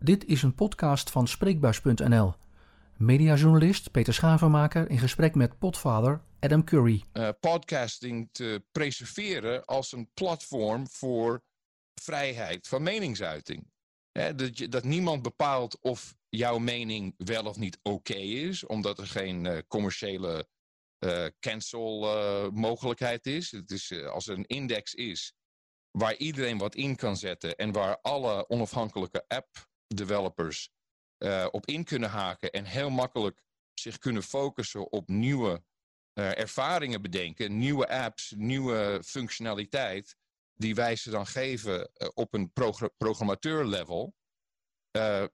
Dit is een podcast van Spreekbuis.nl. Mediajournalist Peter Schavenmaker in gesprek met potvader Adam Curry. Uh, podcasting te preserveren als een platform voor vrijheid van meningsuiting. dat, je, dat niemand bepaalt of jouw mening wel of niet oké is, omdat er geen uh, commerciële uh, cancel mogelijkheid is. Het is als er een index is waar iedereen wat in kan zetten en waar alle onafhankelijke app-developers uh, op in kunnen haken en heel makkelijk zich kunnen focussen op nieuwe uh, ervaringen bedenken, nieuwe apps, nieuwe functionaliteit, die wij ze dan geven uh, op een progr programmateur-level,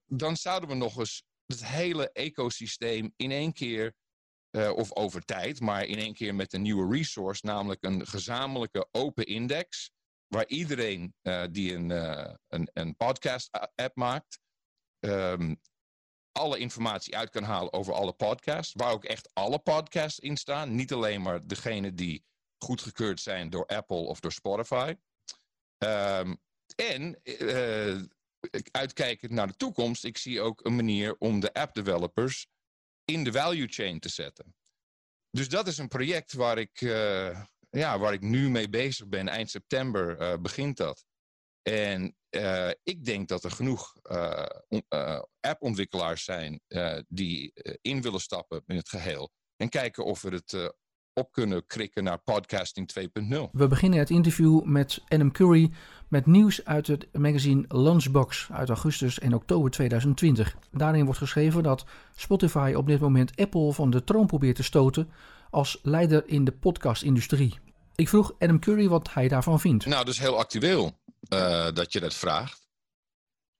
dan zouden we nog eens het hele ecosysteem in één keer, of over tijd, maar in één keer met een nieuwe resource, namelijk een gezamenlijke open index, waar iedereen die een, een, een podcast-app maakt, um, alle informatie uit kan halen over alle podcasts. Waar ook echt alle podcasts in staan. Niet alleen maar degene die goedgekeurd zijn door Apple of door Spotify. Um, en uh, uitkijkend naar de toekomst, ik zie ook een manier om de app-developers in de value chain te zetten. Dus dat is een project waar ik ja, waar ik nu mee bezig ben. Eind september uh, begint dat. En uh, ik denk dat er genoeg uh, appontwikkelaars zijn die in willen stappen in het geheel. En kijken of we het op kunnen krikken naar podcasting 2.0. We beginnen het interview met Adam Curry met nieuws uit het magazine Lunchbox uit augustus en oktober 2020. Daarin wordt geschreven dat Spotify op dit moment Apple van de troon probeert te stoten als leider in de podcastindustrie. Ik vroeg Adam Curry wat hij daarvan vindt. Nou, is heel actueel uh, dat je dat vraagt.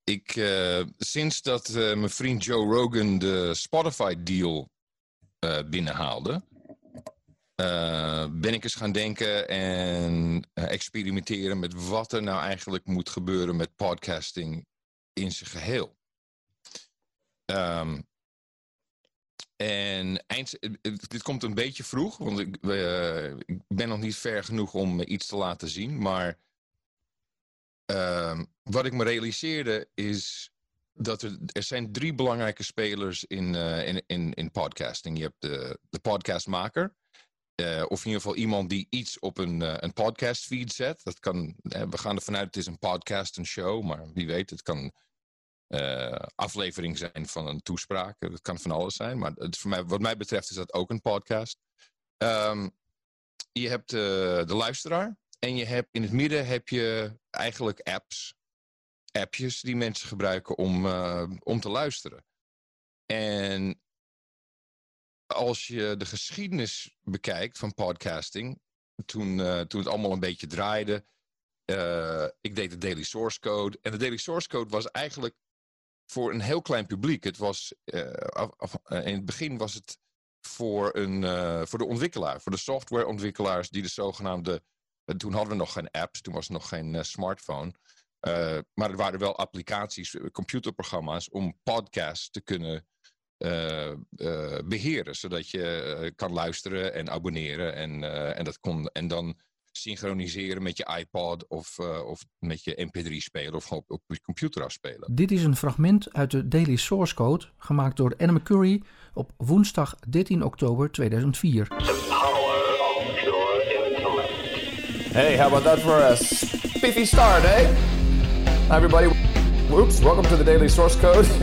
Ik, uh, sinds dat uh, mijn vriend Joe Rogan de Spotify-deal binnenhaalde, ben ik eens gaan denken en experimenteren met wat er nou eigenlijk moet gebeuren met podcasting in zijn geheel. Um, en eh, eh, dit komt een beetje vroeg, want ik, uh, ik, ben nog niet ver genoeg om iets te laten zien. Maar uh, wat ik me realiseerde is dat er, er zijn drie belangrijke spelers in, uh, in, in, in podcasting. Je hebt de, de podcastmaker. of in ieder geval iemand die iets op een, een podcast feed zet. Dat kan, we gaan ervan uit het is een podcast, een show. Maar wie weet, het kan uh, aflevering zijn van een toespraak. Dat kan van alles zijn. Maar het, voor mij, wat mij betreft is dat ook een podcast. Um, je hebt uh, de luisteraar. En je hebt, in het midden heb je eigenlijk apps. Appjes die mensen gebruiken om, uh, om te luisteren. En als je de geschiedenis bekijkt van podcasting. Toen, toen het allemaal een beetje draaide. ik deed de Daily Source Code. En de Daily Source Code was eigenlijk voor een heel klein publiek. Het was, af, uh, in het begin was het voor, een, uh, voor de ontwikkelaar, voor de softwareontwikkelaars die de zogenaamde. toen hadden we nog geen apps, toen was er nog geen smartphone. maar er waren wel applicaties, computerprogramma's om podcasts te kunnen beheren. Zodat je kan luisteren en abonneren. En, en, dat kon, en dan synchroniseren met je iPod of, uh, of met je MP3-speler of op, op je computer afspelen. Dit is een fragment uit de Daily Source Code, gemaakt door Adam Curry op woensdag 13 oktober 2004. Hey, how about that for a spiffy start, eh? Hi everybody. Whoops, welcome to the Daily Source Code.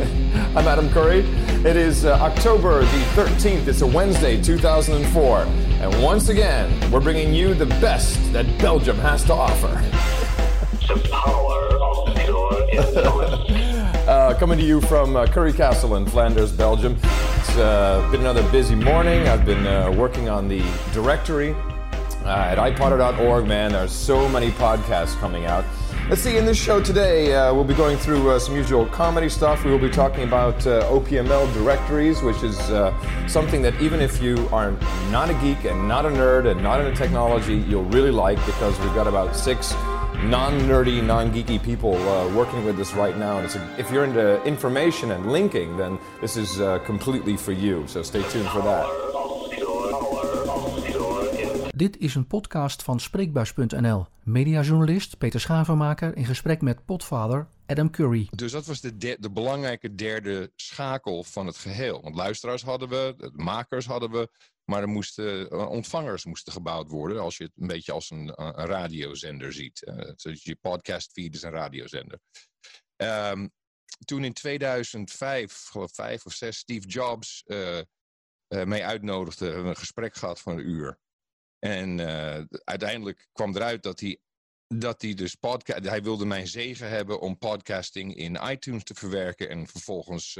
I'm Adam Curry. It is uh, October the 13th. It's a Wednesday, 2004. And once again, we're bringing you the best that Belgium has to offer. The power of pure influence. uh, coming to you from uh, Curry Castle in Flanders, Belgium. It's uh, been another busy morning. I've been uh, working on the directory uh, at iPodder.org. Man, there's so many podcasts coming out. Let's see, in this show today, uh, we'll be going through uh, some usual comedy stuff. We will be talking about uh, OPML directories, which is uh, something that even if you are not a geek and not a nerd and not into technology, you'll really like because we've got about six non-nerdy, non-geeky people uh, working with this right now. And a, if you're into information and linking, then this is uh, completely for you. So stay tuned for that. Dit is een podcast van Spreekbuis.nl. Mediajournalist Peter Schavenmaker in gesprek met potvader Adam Curry. Dus dat was de, de, belangrijke derde schakel van het geheel. Want luisteraars hadden we, makers hadden we, maar er moesten, eh, ontvangers moesten gebouwd worden. Als je het een beetje als een, een radiozender ziet. Uh, je podcast feed is een radiozender. Um, toen in 2005, geloof vijf of zes, Steve Jobs uh, uh, mee uitnodigde, we een gesprek gehad van een uur. En uh, uiteindelijk kwam eruit dat hij, dat hij dus podcast, hij wilde mijn zegen hebben om podcasting in iTunes te verwerken en vervolgens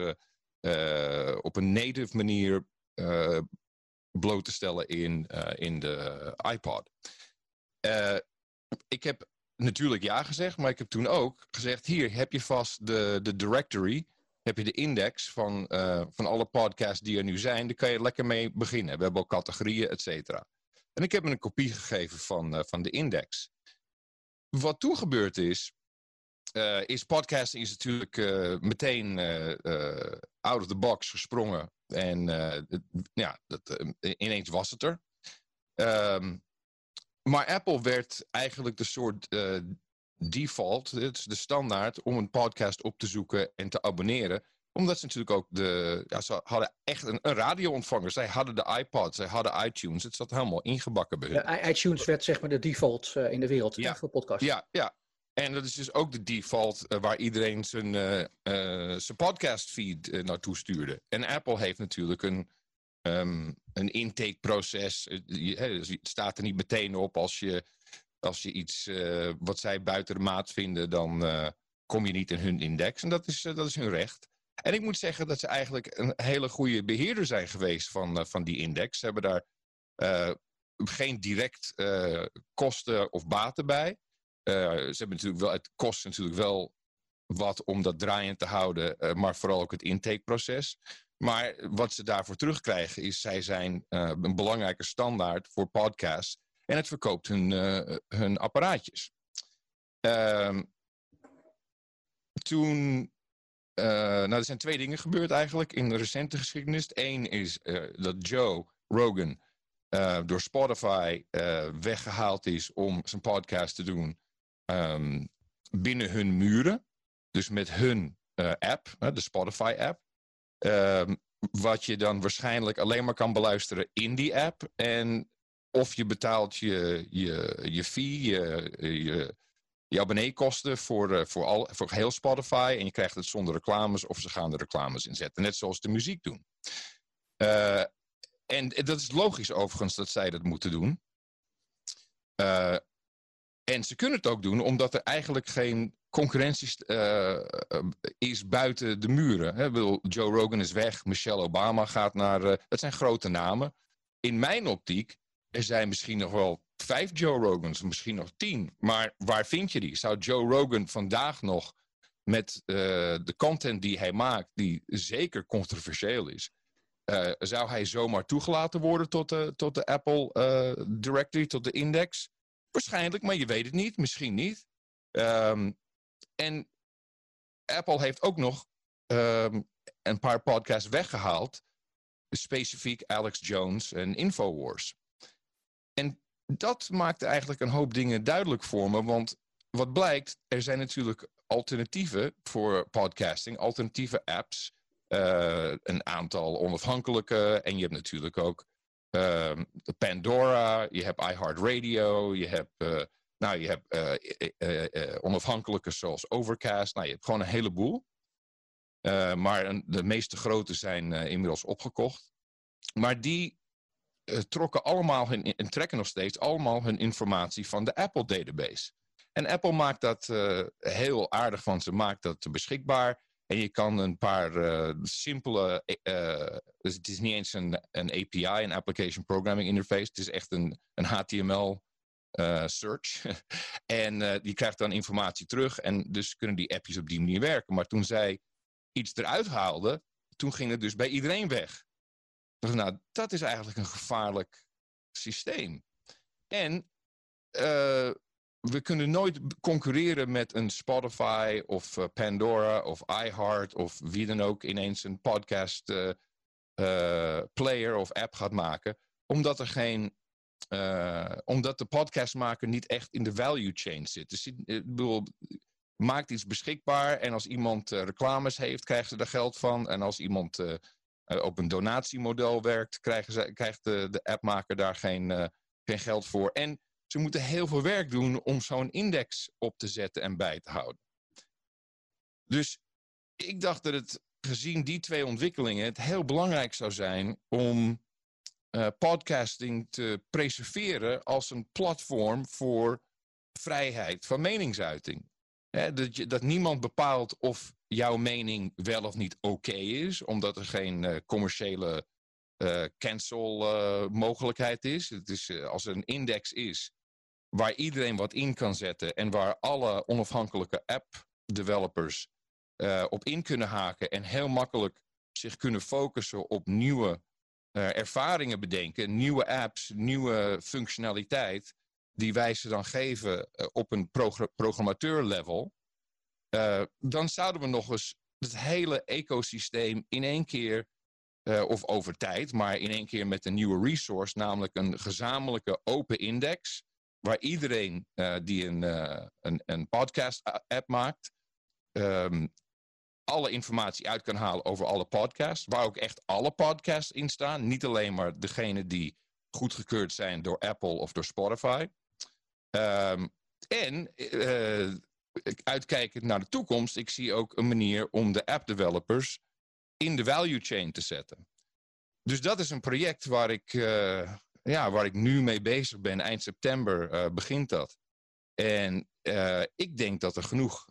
op een native manier bloot te stellen in, in de iPod. ik heb natuurlijk ja gezegd, maar ik heb toen ook gezegd: hier heb je vast de, de directory, heb je de index van, van alle podcasts die er nu zijn. Daar kan je lekker mee beginnen. We hebben ook categorieën, et cetera. En ik heb hem een kopie gegeven van, uh, van de index. Wat toen gebeurd is, uh, is podcasting is natuurlijk meteen out of the box gesprongen. En ja, dat, ineens was het er. Um, maar Apple werd eigenlijk de soort default, de standaard, om een podcast op te zoeken en te abonneren. Omdat ze natuurlijk ook de. Ja, ze hadden echt een, een radioontvanger. Zij hadden de iPod, zij hadden iTunes. Het zat helemaal ingebakken bij hun. Ja, iTunes werd zeg maar de default uh, in de wereld ja. voor podcasts. Ja, ja. En dat is dus ook de default uh, waar iedereen zijn, zijn podcast feed naartoe stuurde. En Apple heeft natuurlijk een um, een intakeproces. Eh, dus het staat er niet meteen op als je, als je iets uh, wat zij buiten de maat vinden, dan uh, kom je niet in hun index. En dat is, uh, dat is hun recht. En ik moet zeggen dat ze eigenlijk een hele goede beheerder zijn geweest van, van die index. Ze hebben daar geen direct kosten of baten bij. ze hebben natuurlijk wel, het kost natuurlijk wel wat om dat draaiend te houden, maar vooral ook het intakeproces. Maar wat ze daarvoor terugkrijgen is, zij zijn een belangrijke standaard voor podcasts. En het verkoopt hun, hun apparaatjes. Uh, toen, nou er zijn twee dingen gebeurd eigenlijk in de recente geschiedenis. Eén is dat Joe Rogan door Spotify weggehaald is om zijn podcast te doen um, binnen hun muren. Dus met hun app, de Spotify app. Um, wat je dan waarschijnlijk alleen maar kan beluisteren in die app. En of je betaalt je, je, je fee, je, je, je abonneekosten voor, uh, voor, al, voor heel Spotify. En je krijgt het zonder reclames of ze gaan de reclames inzetten. Net zoals de muziek doen. Uh, en dat is logisch overigens dat zij dat moeten doen. Uh, en ze kunnen het ook doen omdat er eigenlijk geen concurrentie is buiten de muren. Joe Rogan is weg, Michelle Obama gaat naar. Dat zijn grote namen. In mijn optiek, er zijn misschien nog wel vijf Joe Rogans, misschien nog tien. Maar waar vind je die? Zou Joe Rogan vandaag nog met de content die hij maakt, die zeker controversieel is, zou hij zomaar toegelaten worden tot de, tot de Apple Directory, tot de index? Waarschijnlijk, maar je weet het niet. Misschien niet. Um, en Apple heeft ook nog um, een paar podcasts weggehaald. Specifiek Alex Jones en Infowars. En dat maakte eigenlijk een hoop dingen duidelijk voor me. Want wat blijkt, er zijn natuurlijk alternatieven voor podcasting. Alternatieve apps. Uh, een aantal onafhankelijke. En je hebt natuurlijk ook uh, Pandora. Je hebt iHeartRadio. Je hebt... Uh, nou, je hebt uh, onafhankelijke zoals Overcast. Nou, je hebt gewoon een heleboel. maar de meeste grote zijn inmiddels opgekocht. Maar die trokken allemaal hun, en trekken nog steeds allemaal hun informatie van de Apple database. En Apple maakt dat heel aardig van ze, maakt dat beschikbaar. En je kan een paar uh, simpele, dus het is niet eens een, een API, een Application Programming Interface. Het is echt een, een HTML search. en die krijgt dan informatie terug. En dus kunnen die appjes op die manier werken. Maar toen zij iets eruit haalde, toen ging het dus bij iedereen weg. Nou, dat is eigenlijk een gevaarlijk systeem. En uh, we kunnen nooit concurreren met een Spotify of Pandora of iHeart of wie dan ook ineens een podcast player of app gaat maken. Omdat er geen omdat de podcastmaker niet echt in de value chain zit. Dus bedoel, maakt iets beschikbaar en als iemand reclames heeft, krijgen ze er geld van. En als iemand op een donatiemodel werkt, krijgen ze, krijgt de, de appmaker daar geen, geen geld voor. En ze moeten heel veel werk doen om zo'n index op te zetten en bij te houden. Dus ik dacht dat het gezien die twee ontwikkelingen het heel belangrijk zou zijn om uh, podcasting te preserveren als een platform voor vrijheid van meningsuiting. Dat, dat niemand bepaalt of jouw mening wel of niet oké is, omdat er geen uh, commerciële uh, cancel mogelijkheid is. Het is als er een index is waar iedereen wat in kan zetten en waar alle onafhankelijke app developers op in kunnen haken en heel makkelijk zich kunnen focussen op nieuwe ervaringen bedenken, nieuwe apps, nieuwe functionaliteit, die wij ze dan geven uh, op een progr programmateur-level, uh, dan zouden we nog eens het hele ecosysteem in één keer, of over tijd, maar in één keer met een nieuwe resource, namelijk een gezamenlijke open index, waar iedereen die een, een, een podcast-app maakt, um, alle informatie uit kan halen over alle podcasts. Waar ook echt alle podcasts in staan. Niet alleen maar degene die goedgekeurd zijn door Apple of door Spotify. Um, en uh, uitkijkend naar de toekomst, ik zie ook een manier om de app developers in de value chain te zetten. Dus dat is een project waar ik, uh, ja, waar ik nu mee bezig ben. Eind september uh, begint dat. En ik denk dat er genoeg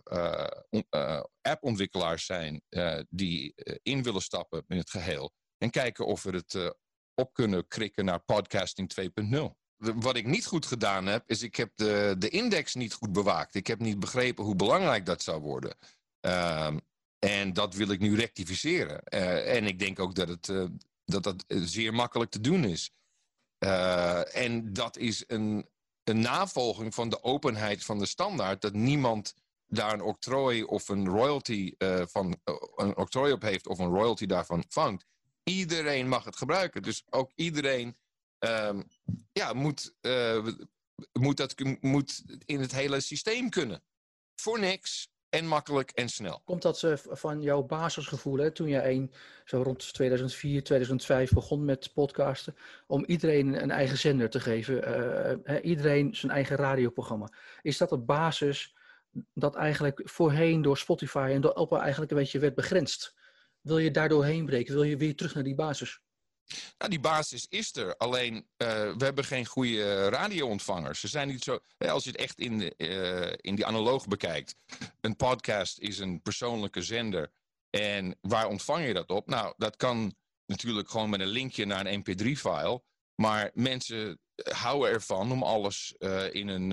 appontwikkelaars zijn die in willen stappen in het geheel. En kijken of we het op kunnen krikken naar podcasting 2.0. Wat ik niet goed gedaan heb, is ik heb de, de index niet goed bewaakt. Ik heb niet begrepen hoe belangrijk dat zou worden. Ehm, en dat wil ik nu rectificeren. en ik denk ook dat het, dat, dat zeer makkelijk te doen is. en dat is een, een navolging van de openheid van de standaard. Dat niemand daar een octrooi of een royalty van een octrooi op heeft of een royalty daarvan vangt. Iedereen mag het gebruiken. Dus ook iedereen um, ja, moet, uh, moet, dat, moet in het hele systeem kunnen. Voor niks en makkelijk en snel. Komt dat uh, van jouw basisgevoel, hè? toen je een, zo rond 2004, 2005 begon met podcasten, om iedereen een eigen zender te geven, uh, iedereen zijn eigen radioprogramma. Is dat de basis dat eigenlijk voorheen door Spotify en door Apple eigenlijk een beetje werd begrensd? Wil je daardoor heen breken? Wil je weer terug naar die basis? Nou, die basis is er. Alleen, uh, we hebben geen goede radioontvangers. Ze zijn niet zo... Als je het echt in, de, uh, in die analoog bekijkt. Een podcast is een persoonlijke zender. En waar ontvang je dat op? Nou, dat kan natuurlijk gewoon met een linkje naar een mp3-file. Maar mensen houden ervan om alles in, een,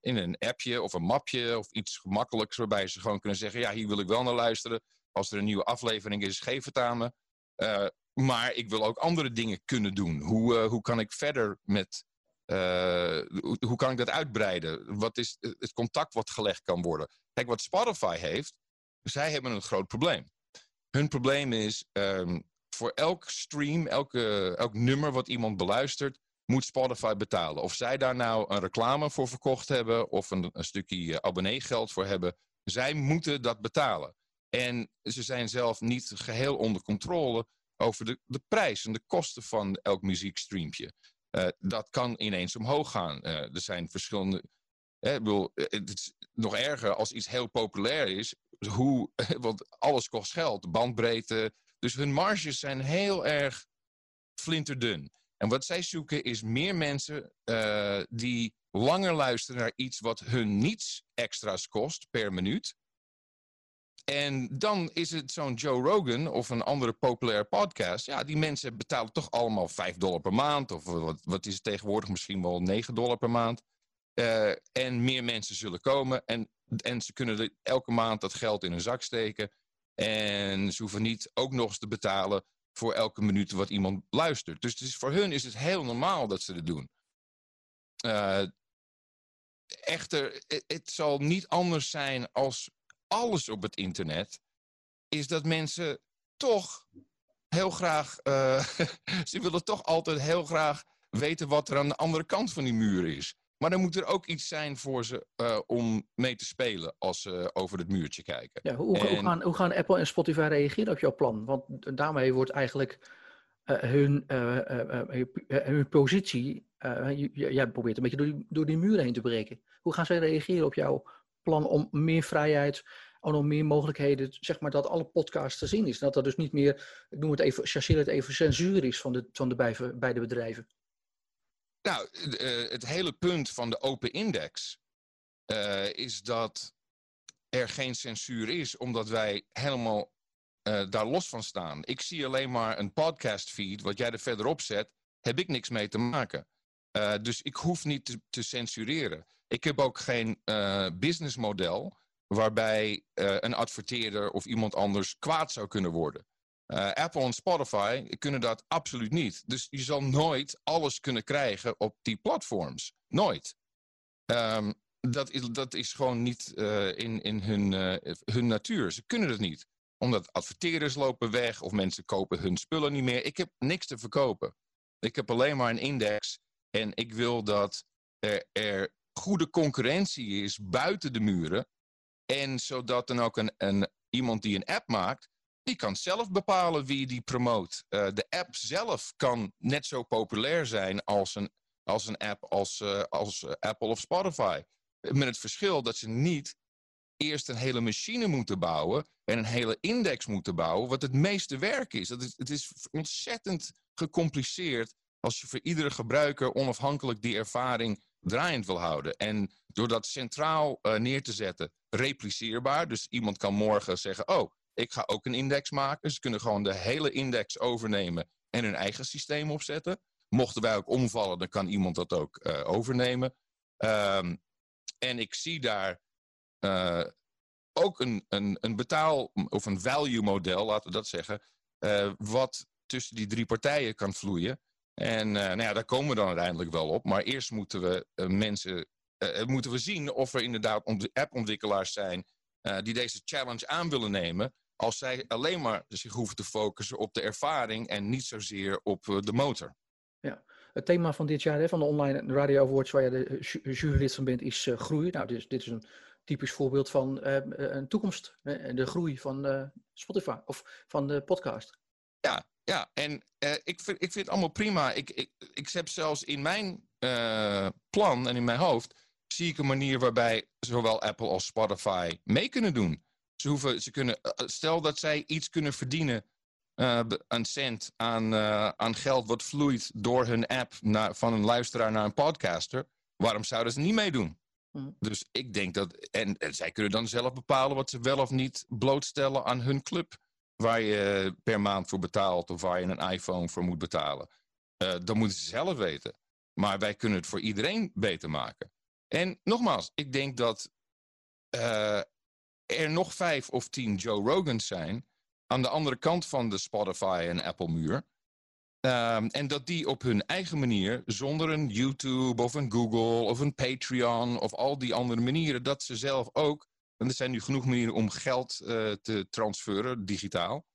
in een appje of een mapje of iets gemakkelijks... waarbij ze gewoon kunnen zeggen, ja, hier wil ik wel naar luisteren. Als er een nieuwe aflevering is, geef het aan me. Uh, maar ik wil ook andere dingen kunnen doen. Hoe, uh, hoe kan ik verder met. Uh, hoe, kan ik dat uitbreiden? Wat is het contact wat gelegd kan worden? Kijk, wat Spotify heeft, zij hebben een groot probleem. Hun probleem is, um, voor elk stream, elke, elk nummer wat iemand beluistert, moet Spotify betalen. Of zij daar nou een reclame voor verkocht hebben of een, een stukje abonneegeld voor hebben, zij moeten dat betalen. En ze zijn zelf niet geheel onder controle over de, de prijs en de kosten van elk muziekstreampje. Uh, dat kan ineens omhoog gaan. Uh, er zijn verschillende. Hè, bedoel, eh, het is nog erger als iets heel populair is. Hoe, want alles kost geld, bandbreedte. Dus hun marges zijn heel erg flinterdun. En wat zij zoeken is meer mensen die langer luisteren naar iets wat hun niets extra's kost per minuut. En dan is het zo'n Joe Rogan of een andere populaire podcast. Ja, die mensen betalen toch allemaal 5 dollar per maand. Of wat, wat is het tegenwoordig? Misschien wel 9 dollar per maand. Uh, en meer mensen zullen komen. En, en ze kunnen elke maand dat geld in hun zak steken. En ze hoeven niet ook nog eens te betalen voor elke minuut wat iemand luistert. Dus voor hun is het heel normaal dat ze dat doen. Uh, echter, het zal niet anders zijn als alles op het internet, is dat mensen toch heel graag, uh, ze willen toch altijd heel graag weten wat er aan de andere kant van die muur is. Maar dan moet er ook iets zijn voor ze uh, om mee te spelen als ze over het muurtje kijken. Ja, hoe, En- hoe, gaan, hoe gaan Apple en Spotify reageren op jouw plan? Want daarmee wordt eigenlijk eh, hun, eh, eh, eh, hun- eh, positie, eh, jij probeert een beetje door die, door die muur heen te breken. Hoe gaan zij reageren op jouw plan om meer vrijheid, en om meer mogelijkheden, zeg maar dat alle podcasts te zien is? Dat er dus niet meer, ik noem het even, chargeer het even, censuur is van de, van de beide, bedrijven. Nou, eh, het hele punt van de open index eh, is dat er geen censuur is, omdat wij helemaal eh, daar los van staan. Ik zie alleen maar een podcast feed, wat jij er verderop zet, heb ik niks mee te maken. Eh, dus ik hoef niet te, censureren. Ik heb ook geen eh, businessmodel waarbij eh, een adverteerder of iemand anders kwaad zou kunnen worden. Apple en Spotify kunnen dat absoluut niet. Dus je zal nooit alles kunnen krijgen op die platforms. Nooit. Ehm, dat, is, dat is gewoon niet in, in hun, hun natuur. Ze kunnen het niet. Omdat adverteerders lopen weg of mensen kopen hun spullen niet meer. Ik heb niks te verkopen. Ik heb alleen maar een index. En ik wil dat er, er goede concurrentie is buiten de muren. En zodat dan ook een, een, iemand die een app maakt, die kan zelf bepalen wie die promoot. Eh, de app zelf kan net zo populair zijn als een, als een app als, eh, als eh, Apple of Spotify. Met het verschil dat ze niet eerst een hele machine moeten bouwen en een hele index moeten bouwen, wat het meeste werk is. Dat is het is ontzettend gecompliceerd als je voor iedere gebruiker onafhankelijk die ervaring draaiend wil houden. En door dat centraal eh, neer te zetten, repliceerbaar. Dus iemand kan morgen zeggen, oh, ik ga ook een index maken. Ze kunnen gewoon de hele index overnemen en hun eigen systeem opzetten. Mochten wij ook omvallen, dan kan iemand dat ook eh, overnemen. Ehm, en ik zie daar eh, ook een, een, een betaal- of een value model, laten we dat zeggen, wat tussen die drie partijen kan vloeien. En eh, nou ja, daar komen we dan uiteindelijk wel op. Maar eerst moeten we eh, mensen eh, moeten we zien of er inderdaad ont- appontwikkelaars zijn die deze challenge aan willen nemen. Als zij alleen maar zich hoeven te focussen op de ervaring en niet zozeer op de motor. Het thema van dit jaar, hè, van de Online Radio Awards, waar je de ju- jurylid van bent, is groei. Nou, dit is, dit is een typisch voorbeeld van een toekomst. hè, de groei van Spotify of van de podcast. Ja, ja. en eh, ik, vind, ik vind het allemaal prima. Ik, ik, ik heb zelfs in mijn eh, plan en in mijn hoofd zie ik een manier waarbij zowel Apple als Spotify mee kunnen doen. Ze hoeven, ze kunnen, eh, stel dat zij iets kunnen verdienen, een cent aan, aan geld wat vloeit door hun app naar, van een luisteraar naar een podcaster. Waarom zouden ze niet meedoen? Mhm. Dus ik denk dat, en, en zij kunnen dan zelf bepalen wat ze wel of niet blootstellen aan hun club waar je per maand voor betaalt of waar je een iPhone voor moet betalen. Eh dat moeten ze zelf weten. Maar wij kunnen het voor iedereen beter maken. En nogmaals, ik denk dat eh, er nog vijf of tien Joe Rogans zijn aan de andere kant van de Spotify en Apple muur. Ehm, en dat die op hun eigen manier, zonder een YouTube of een Google of een Patreon of al die andere manieren, dat ze zelf ook, en er zijn nu genoeg manieren om geld eh, te transferen, digitaal,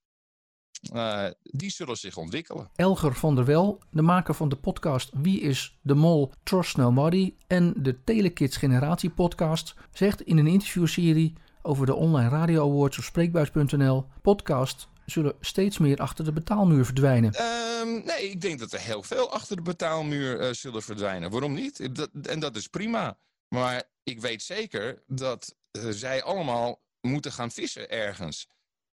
eh, die zullen zich ontwikkelen. Elger van der Wel, de maker van de podcast Wie is de Mol? Trust Nobody en de Telekids Generatie podcast, zegt in een interviewserie over de Online Radio Awards op Spreekbuis.nl, podcast zullen steeds meer achter de betaalmuur verdwijnen. Ehm, nee, ik denk dat er heel veel achter de betaalmuur eh, zullen verdwijnen. Waarom niet? Dat, en dat is prima. Maar ik weet zeker dat zij allemaal moeten gaan vissen ergens.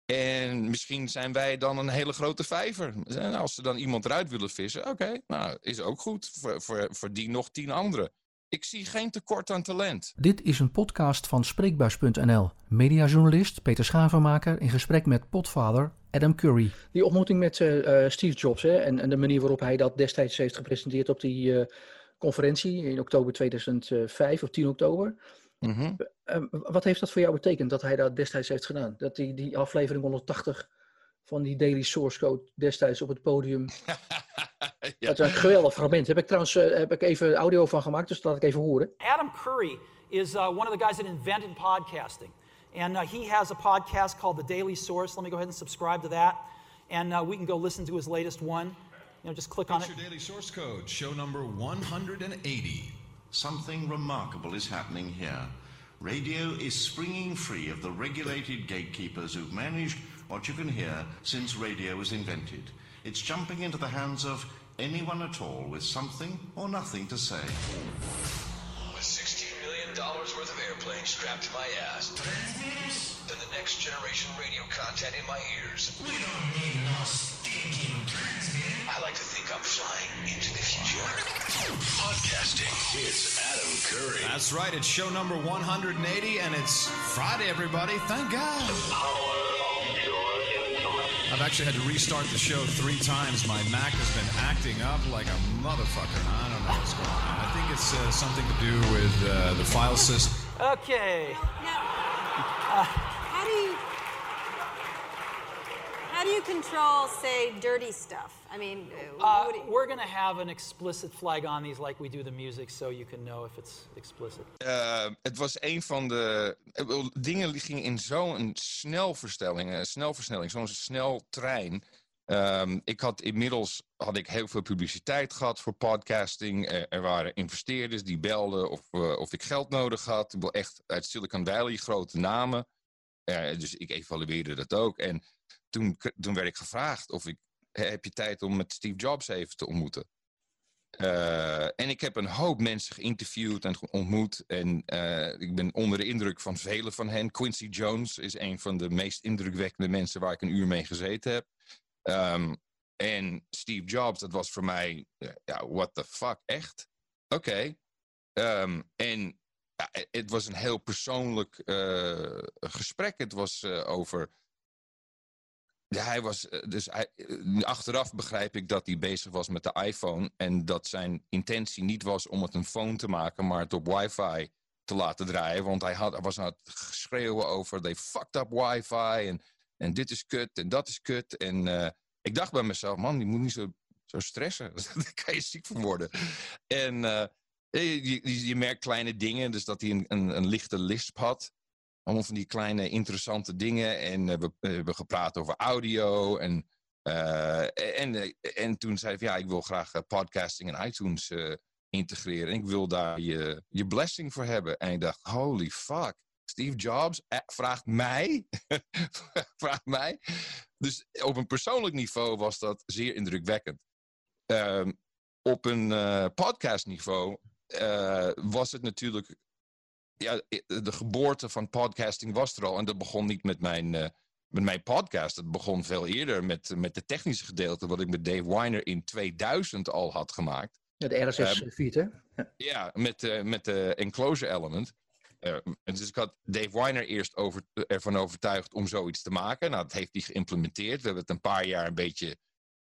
En misschien zijn wij dan een hele grote vijver. En als ze dan iemand eruit willen vissen, oké, nou, is ook goed. Voor, voor, voor die nog tien anderen. Ik zie geen tekort aan talent. Dit is een podcast van Spreekbuis.nl. Mediajournalist Peter Schavenmaker in gesprek met potvader Adam Curry. Die ontmoeting met eh, eh, Steve Jobs hè, en, en de manier waarop hij dat destijds heeft gepresenteerd op die eh, conferentie in oktober 2005 of 10 oktober. Mhm. Eh, wat heeft dat voor jou betekend dat hij dat destijds heeft gedaan? Dat die, die aflevering 180 van die Daily Source Code destijds op het podium. ja. Dat is een geweldig fragment. Heb ik trouwens eh, heb ik even audio van gemaakt, dus dat laat ik even horen. Adam Curry is uh, one of the guys that invented podcasting. And uh, he has a podcast called The Daily Source. Let me go ahead and subscribe to that. And uh, we can go listen to his latest one. you know, just click on it. your daily source code, show number 180. Something remarkable is happening here. Radio is springing free of the regulated gatekeepers who've managed what you can hear since radio was invented. It's jumping into the hands of anyone at all with something or nothing to say. With $16 million worth airplane strapped to my ass. And the next generation radio content in my ears. We don't need no stinking transmitter. I like to think I'm flying into the future. Podcasting. It's Adam Curry. That's right, it's show number 180, and it's Friday, everybody. Thank God. I've actually had to restart the show three times. My Mac has been acting up like a motherfucker. I don't know what's going on. I think it's uh, something to do with uh, the file system. Okay. Now, how do you how do you control, say, dirty stuff? I mean, uh, Uh, do you- we're going to have an explicit flag on these like we do the music so you can know if it's explicit. Eh, het was een van de ik bedoel, dingen die gingen in zo'n snelverstelling, een snelversnelling, zo'n snel Ehm, ik had inmiddels had ik heel veel publiciteit gehad voor podcasting. Er waren investeerders die belden of, eh, of ik geld nodig had. Ik wil echt uit Silicon Valley grote namen. Dus ik evalueerde dat ook. En toen, toen werd ik gevraagd of ik heb je tijd om met Steve Jobs even te ontmoeten. Eh, en ik heb een hoop mensen geïnterviewd en ontmoet. En eh, ik ben onder de indruk van vele van hen. Quincy Jones is een van de meest indrukwekkende mensen waar ik een uur mee gezeten heb. Ehm, en Steve Jobs, dat was voor mij, eh, ja, what the fuck, echt? Oké. Ehm, en ja, het- het was een heel persoonlijk eh, gesprek. Het was eh, over hij was, eh, dus hij, eh, achteraf begrijp ik dat hij bezig was met de iPhone. En dat zijn intentie niet was om het een phone te maken, maar het op wifi te laten draaien. Want hij, had, was aan het schreeuwen over, they fucked up wifi. En, en dit is kut en dat is kut. En eh, ik dacht bij mezelf, man, die moet niet zo, zo stressen. Daar kan je ziek van worden. En eh, je, je, merkt kleine dingen, dus dat hij een, een, lichte lisp had. Allemaal van die kleine interessante dingen. En eh, we we hebben gepraat over audio. En, en, en toen zei hij, ja, ik wil graag podcasting en iTunes integreren. En ik wil daar je, je blessing voor hebben. En ik dacht, holy fuck. Steve Jobs eh, vraagt mij. vraagt mij. Dus op een persoonlijk niveau was dat zeer indrukwekkend. Ehm, op een eh, podcastniveau eh, was het natuurlijk ja, de geboorte van podcasting was er al. En dat begon niet met mijn, met mijn podcast. Het begon veel eerder met, met de technische gedeelte... wat ik met Dave Weiner in 2000 al had gemaakt. De RSS-feed, hè? Ja. Met, met de enclosure element. Eh, dus ik had Dave Weiner eerst over, ervan overtuigd om zoiets te maken. Nou, dat heeft hij geïmplementeerd. We hebben het een paar jaar een beetje...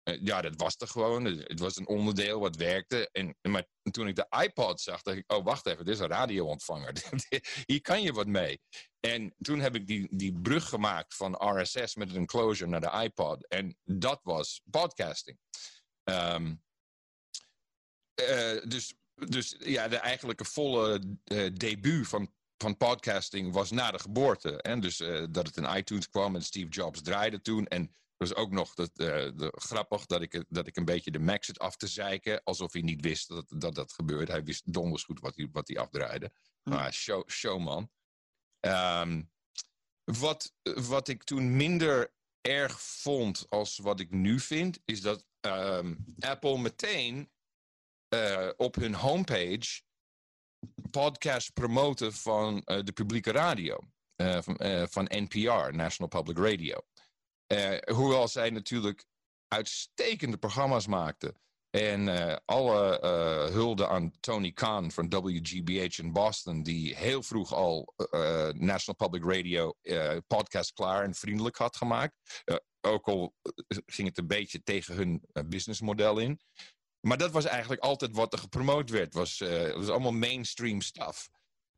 eh, ja, dat was er gewoon. Het was een onderdeel wat werkte. En, maar toen ik de iPod zag, dacht ik... Oh, wacht even, dit is een radioontvanger. Hier kan je wat mee. En toen heb ik die, die brug gemaakt van RSS met een enclosure naar de iPod. En dat was podcasting. Ehm, eh, dus, dus ja, de eigenlijke volle eh, debuut van, van podcasting was na de geboorte. En dus eh, dat het in iTunes kwam en Steve Jobs draaide toen. En was ook nog dat, eh, de, grappig dat ik, dat ik een beetje de Mac zit af te zeiken. Alsof hij niet wist dat dat, dat gebeurde. Hij wist donders goed wat hij, wat hij afdraaide. Maar show, showman. Ehm, wat, wat ik toen minder erg vond als wat ik nu vind, is dat ehm, Apple meteen eh, op hun homepage podcast promoten van eh, de publieke radio. eh, van, van NPR, National Public Radio. Hoewel zij natuurlijk uitstekende programma's maakten. En alle eh, hulde aan Tony Khan van WGBH in Boston, die heel vroeg al National Public Radio podcast klaar en vriendelijk had gemaakt. Ook al ging het een beetje tegen hun businessmodel in. Maar dat was eigenlijk altijd wat er gepromoot werd. Was, eh, was allemaal mainstream stuff.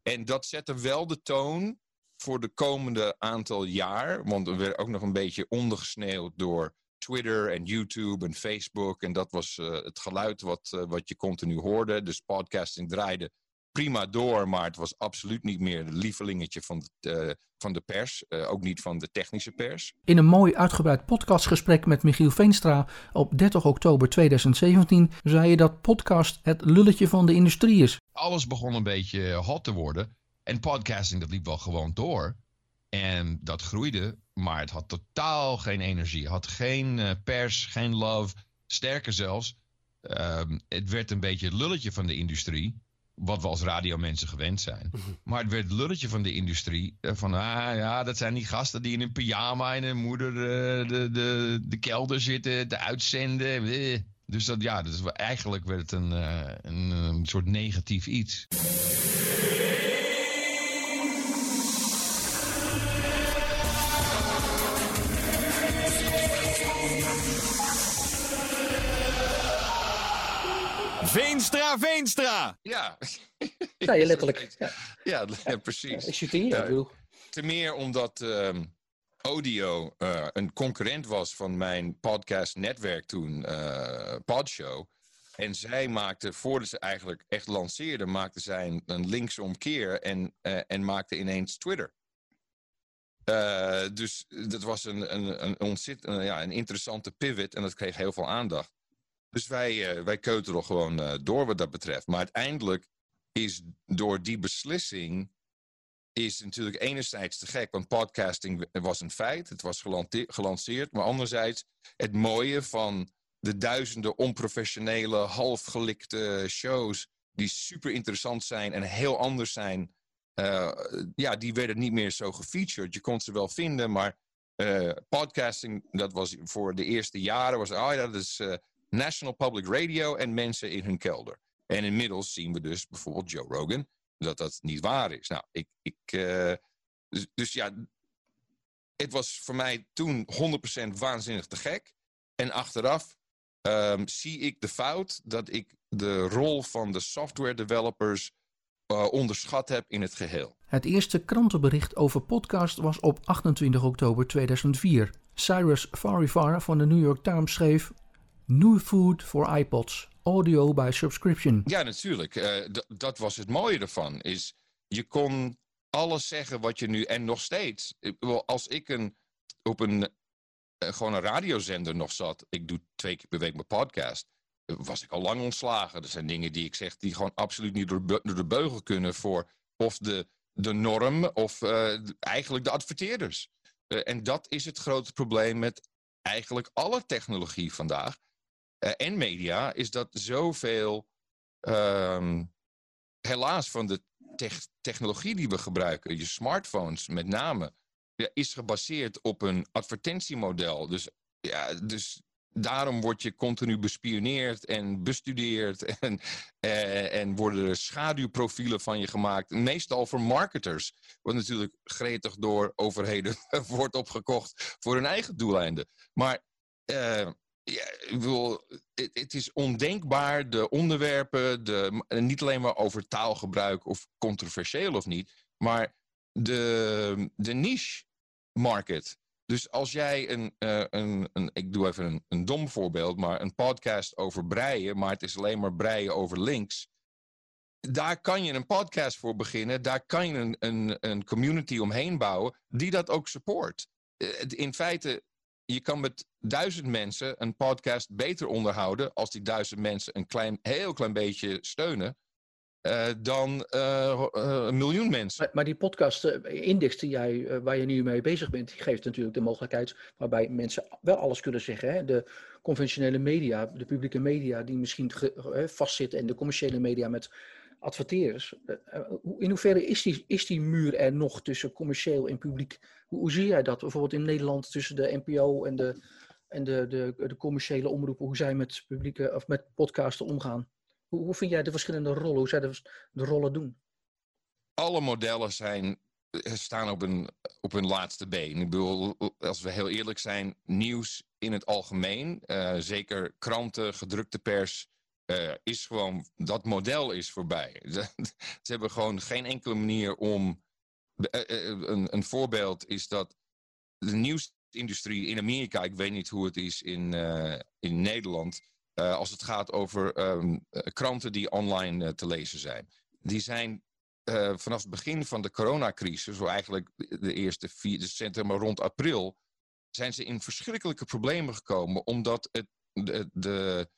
En dat zette wel de toon voor de komende aantal jaar. Want we werden ook nog een beetje ondergesneeuwd door Twitter en YouTube en Facebook. En dat was eh, het geluid wat, eh, wat je continu hoorde. Dus podcasting draaide prima door, maar het was absoluut niet meer de lievelingetje van de, eh, van de pers. eh, ook niet van de technische pers. In een mooi uitgebreid podcastgesprek met Michiel Veenstra op 30 oktober 2017 zei je dat podcast het lulletje van de industrie is. alles begon een beetje hot te worden. En podcasting, dat liep wel gewoon door. En dat groeide, maar het had totaal geen energie. Had geen eh, pers, geen love. Sterker zelfs, ehm, het werd een beetje het lulletje van de industrie. Wat we als radiomensen gewend zijn. Maar het werd het lulletje van de industrie. eh, Van, ah ja, dat zijn die gasten die in een pyjama en een moeder eh, de, de, de kelder zitten te uitzenden. Eh. Dus dat, ja, dus eigenlijk werd het een, een, een soort negatief iets. Veenstra, Veenstra! Ja. Ja, je letterlijk. Ja. Ja, ja, precies. Ik je, Ja. ik bedoel. Ten meer omdat ehm, Audio eh, een concurrent was van mijn podcast-netwerk toen, eh, Podshow. En zij maakte, voordat ze eigenlijk echt lanceerden, maakte zij een, een linksomkeer en, eh, en maakte ineens Twitter. Eh, dus dat was een, een, een, ontzettend, een, ja, een interessante pivot en dat kreeg heel veel aandacht. Dus wij, eh wij keutelen gewoon eh, door wat dat betreft. Maar uiteindelijk is door die beslissing is natuurlijk enerzijds te gek, want podcasting was een feit. Het was gelanceerd. Maar anderzijds het mooie van de duizenden onprofessionele, halfgelikte shows die super interessant zijn en heel anders zijn. eh, ja, die werden niet meer zo gefeatured. Je kon ze wel vinden, maar podcasting, dat was voor de eerste jaren, was, oh ja, dat is National Public Radio en mensen in hun kelder. En inmiddels zien we dus bijvoorbeeld Joe Rogan, dat dat niet waar is. Nou, ik, ik, eh, dus, dus ja, het was voor mij toen 100% waanzinnig te gek. En achteraf ehm, zie ik de fout dat ik de rol van de software developers eh, onderschat heb in het geheel. Het eerste krantenbericht over podcast was op 28 oktober 2004. Cyrus Farivar van de New York Times schreef: New food for iPods, audio by subscription. Ja, natuurlijk. Eh, dat was het mooie ervan. Is je kon alles zeggen wat je nu en nog steeds. Als ik een, op een eh, gewoon een radiozender nog zat, ik doe twee keer per week mijn podcast, was ik al lang ontslagen. Er zijn dingen die ik zeg die gewoon absoluut niet door, door de beugel kunnen voor of de, de norm of eh, eigenlijk de adverteerders. En dat is het grote probleem met eigenlijk alle technologie vandaag. Eh, en media, is dat zoveel ehm, helaas van de tech- technologie die we gebruiken, je smartphones met name, ja, is gebaseerd op een advertentiemodel. Dus, ja, dus daarom word je continu bespioneerd en bestudeerd en, eh, en worden er schaduwprofielen van je gemaakt. Meestal voor marketers, wat natuurlijk gretig door overheden wordt opgekocht voor hun eigen doeleinden. Maar eh, ja, ik het, is ondenkbaar, de onderwerpen, de, niet alleen maar over taalgebruik of controversieel of niet, maar de, de niche market. Dus als jij een, eh, een, een ik doe even een, een dom voorbeeld, maar een podcast over breien, maar het is alleen maar breien over links. Daar kan je een podcast voor beginnen, daar kan je een, een, een community omheen bouwen die dat ook support. Eh, In feite, je kan met duizend mensen een podcast beter onderhouden als die duizend mensen een klein, heel klein beetje steunen. eh, dan eh, eh, een miljoen mensen. Maar, maar die podcast index die jij, waar je nu mee bezig bent, die geeft natuurlijk de mogelijkheid waarbij mensen wel alles kunnen zeggen. Hè? De conventionele media, de publieke media die misschien vastzitten en de commerciële media met adverteerders. Eh, eh, in hoeverre is die, is die muur er nog tussen commercieel en publiek? Hoe, hoe zie jij dat bijvoorbeeld in Nederland tussen de NPO en de, en de, de, de commerciële omroepen, hoe zij met publieke of met podcasten omgaan? Hoe, hoe vind jij de verschillende rollen, hoe zij de, rollen doen? alle modellen zijn, eh, staan op een, op hun laatste been. Ik bedoel, als we heel eerlijk zijn, nieuws in het algemeen, zeker kranten, gedrukte pers, eh, is gewoon, dat model is voorbij. Ze hebben gewoon geen enkele manier om. eh, eh, een, een voorbeeld is dat de nieuwsindustrie in Amerika, ik weet niet hoe het is in, in Nederland, als het gaat over ehm, eh, kranten die online te lezen zijn die zijn vanaf het begin van de coronacrisis, zo eigenlijk de eerste vier, dus maar rond april, zijn ze in verschrikkelijke problemen gekomen, omdat het, de, de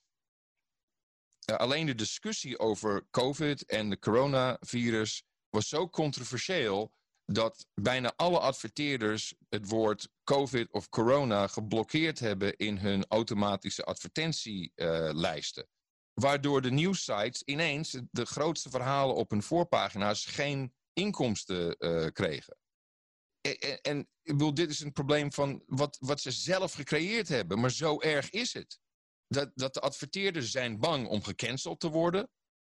eh, alleen de discussie over COVID en de coronavirus was zo controversieel dat bijna alle adverteerders het woord COVID of corona geblokkeerd hebben in hun automatische advertentielijsten. Waardoor de nieuwsites ineens de grootste verhalen op hun voorpagina's geen inkomsten uh, kregen. En, en, ik dit is een probleem van wat, wat ze zelf gecreëerd hebben, maar zo erg is het. Dat, dat de adverteerders zijn bang om gecanceld te worden,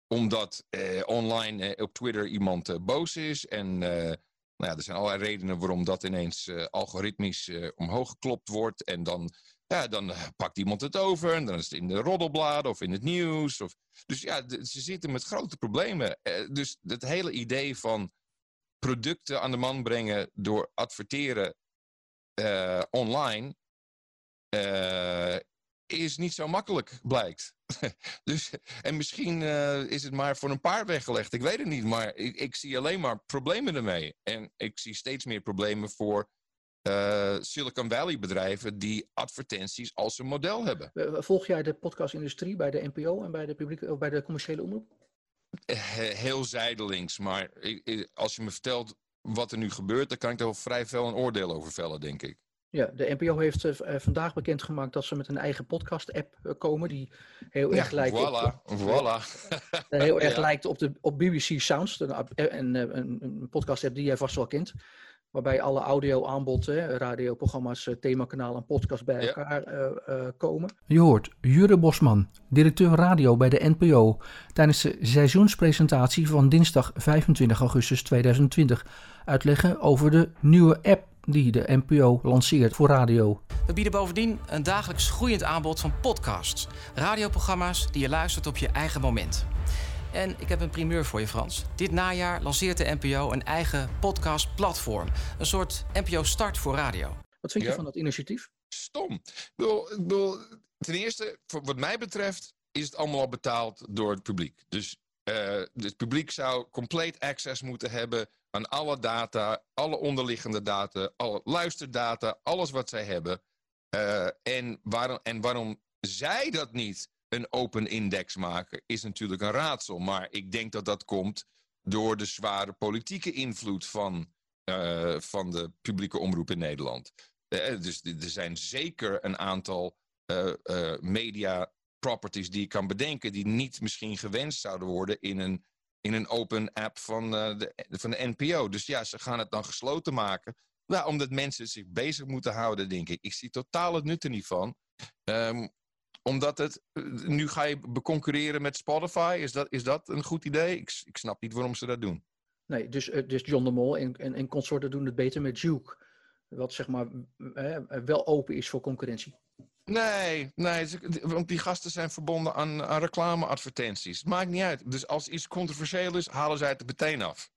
omdat eh, online eh, op Twitter iemand eh, boos is. En nou ja, er zijn allerlei redenen waarom dat ineens algoritmisch omhoog geklopt wordt. En dan ja, dan pakt iemand het over en dan is het in de roddelbladen of in het nieuws. Of, dus ja, ze zitten met grote problemen. Dus het hele idee van producten aan de man brengen door adverteren online is niet zo makkelijk, blijkt. dus, en misschien is het maar voor een paar weggelegd. Ik weet het niet, maar ik, ik zie alleen maar problemen ermee. En ik zie steeds meer problemen voor uh, Silicon Valley bedrijven die advertenties als een model hebben. Volg jij de podcastindustrie bij de NPO en bij de, publieke, of bij de commerciële omroep? Heel zijdelings, maar als je me vertelt wat er nu gebeurt, dan kan ik er vrij veel een oordeel over vellen, denk ik. Ja, de NPO heeft uh, vandaag bekendgemaakt dat ze met een eigen podcast-app komen die heel erg lijkt voilà, op, voilà. heel erg lijkt op de op BBC Sounds, een, een, een, een podcast-app die jij vast wel kent. Waarbij alle audio-aanbod, radioprogramma's, eh, themakanaal en podcast bij elkaar uh, uh, komen. Je hoort Jure Bosman, directeur radio bij de NPO, tijdens de seizoenspresentatie van dinsdag 25 augustus 2020 uitleggen over de nieuwe app die de NPO lanceert voor radio. We bieden bovendien een dagelijks groeiend aanbod van podcasts, radioprogramma's die je luistert op je eigen moment. En ik heb een primeur voor je, Frans. Dit najaar lanceert de NPO een eigen podcastplatform. Een soort NPO Start voor radio. Wat vind je van dat initiatief? Stom. Ik bedoel, ik bedoel, ten eerste, wat mij betreft, is het allemaal al betaald door het publiek. Dus uh, het publiek zou compleet access moeten hebben aan alle data, alle onderliggende data, alle luisterdata, alles wat zij hebben. Uh, en, waarom, en waarom zij dat niet een open index maken is natuurlijk een raadsel. Maar ik denk dat dat komt door de zware politieke invloed van, uh, van de publieke omroep in Nederland. Uh, dus er zijn zeker een aantal media properties die ik kan bedenken die niet misschien gewenst zouden worden in een, in een open app van, de, van de NPO. Dus ja, ze gaan het dan gesloten maken. Nou, omdat mensen zich bezig moeten houden, denk ik. Ik zie totaal het nut er niet van. Um, omdat het, eh, nu ga je beconcurreren met Spotify. Is dat, is dat een goed idee? Ik, ik snap niet waarom ze dat doen. Nee, dus, eh, dus John de Mol en, en, en consorten doen het beter met Juke. Wat zeg maar eh, wel open is voor concurrentie. Nee, nee, want die gasten zijn verbonden aan, aan reclameadvertenties. Het maakt niet uit. Dus als iets controversieel is, halen zij het er meteen af.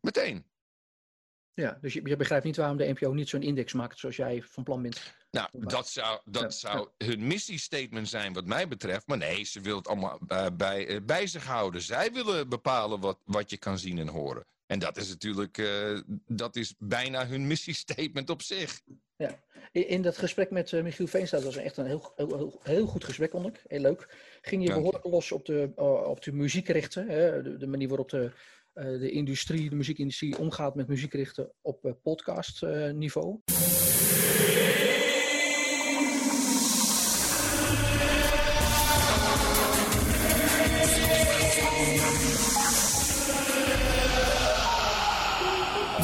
Meteen. Ja, dus je, je, begrijpt niet waarom de NPO niet zo'n index maakt zoals jij van plan bent. Nou, dat zou, dat zou hun missiestatement zijn wat mij betreft. Maar nee, ze willen het allemaal uh, bij, uh, bij zich houden. Zij willen bepalen wat, wat je kan zien en horen. En dat is natuurlijk, uh, dat is bijna hun missiestatement op zich. Ja, in, in dat gesprek met Michiel Veenstra, dat was echt een heel, heel, heel goed gesprek, vond ik. Heel leuk. Ging je behoorlijk los op de, op de muziekrechten, hè? De, de manier waarop de uh, de industrie, de muziekindustrie omgaat met muziekrichten op uh, podcastniveau.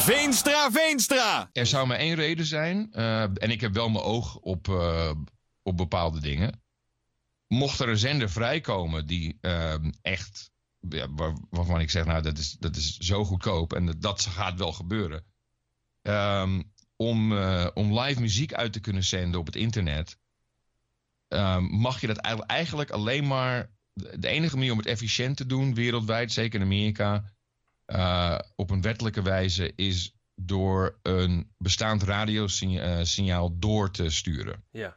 Veenstra, Veenstra! Er zou maar één reden zijn, uh, en ik heb wel mijn oog op, op bepaalde dingen. Mocht er een zender vrijkomen die echt ja, waar, waarvan ik zeg, nou, dat is, dat is zo goedkoop en dat, dat gaat wel gebeuren. Um, om, om live muziek uit te kunnen zenden op het internet, um, mag je dat eigenlijk alleen maar. De enige manier om het efficiënt te doen, wereldwijd, zeker in Amerika, uh, op een wettelijke wijze, is door een bestaand radiosignaal door te sturen. Ja.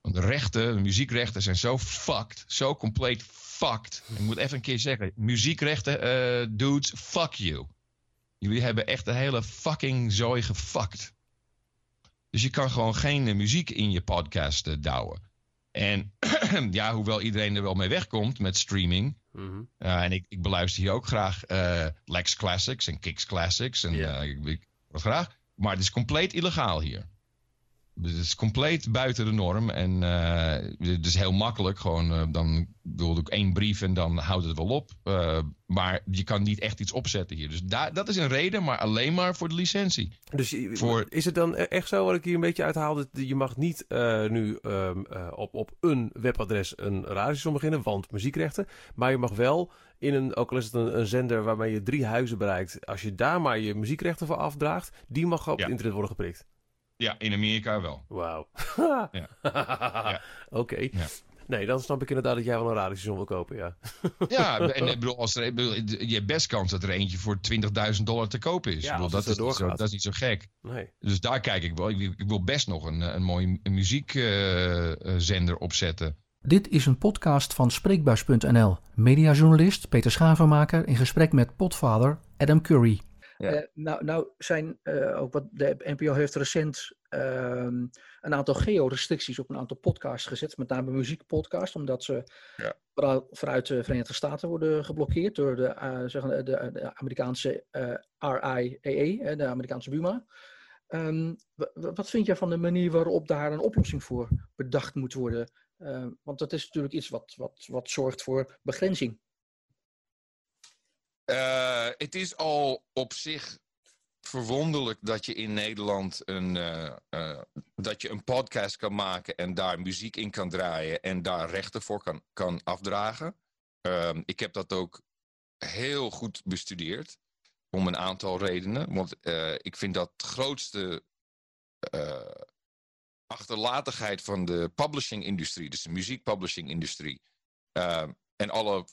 Want de rechten, de muziekrechten zijn zo fucked. Zo compleet fucked. Ik moet even een keer zeggen. Muziekrechten, uh, dudes, fuck you. Jullie hebben echt de hele fucking zooi gefucked. Dus je kan gewoon geen uh, muziek in je podcast uh, douwen. En ja, hoewel iedereen er wel mee wegkomt met streaming. Mm -hmm. en ik, ik, beluister hier ook graag Lex Classics en Kicks Classics. En ik, ik, graag. Maar het is compleet illegaal hier. Dus het is compleet buiten de norm. En uh, het is heel makkelijk. Gewoon, uh, dan wilde ik één brief en dan houdt het wel op. Uh, maar je kan niet echt iets opzetten hier. Dus daar, dat is een reden, maar alleen maar voor de licentie. Dus voor... is het dan e-, echt zo wat ik hier een beetje uithaal? Dat je mag niet nu um, op, op een webadres een radiostation beginnen, want muziekrechten. Maar je mag wel in een, ook al is het een, een, zender waarmee je drie huizen bereikt. Als je daar maar je muziekrechten voor afdraagt, die mag op ja. het internet worden geprikt. Ja, in Amerika wel. Wauw. ja. ja. Oké. Okay. Ja. Nee, dan snap ik inderdaad dat jij wel een radiostation wil kopen, ja. ja, en ik bedoel, als er, bedoel, je hebt best kans dat er eentje voor 20.000 dollar te kopen is. Ja, bedoel, dat, is zo, dat is niet zo gek. Nee. Dus daar kijk ik wel. Ik, ik wil best nog een, een mooie muziekzender uh, opzetten. Dit is een podcast van Spreekbuis.nl. Mediajournalist Peter Schavenmaker in gesprek met potvader Adam Curry. Ja. Uh, nou, nou zijn uh, ook wat de NPO heeft recent uh, een aantal geo-restricties op een aantal podcasts gezet, met name muziekpodcasts, omdat ze ja. vanuit de Verenigde Staten worden geblokkeerd door de, zeg, de, de Amerikaanse RIAA, de Amerikaanse Buma. Um, wat vind jij van de manier waarop daar een oplossing voor bedacht moet worden? want dat is natuurlijk iets wat, wat, wat zorgt voor begrenzing. Uh, het is al op zich verwonderlijk dat je in Nederland een, uh, uh, dat je een podcast kan maken en daar muziek in kan draaien en daar rechten voor kan, kan afdragen. Ehm, ik heb dat ook heel goed bestudeerd om een aantal redenen. Want ik vind dat grootste achterlatigheid van de publishing-industrie, dus de muziekpublishing-industrie, en alle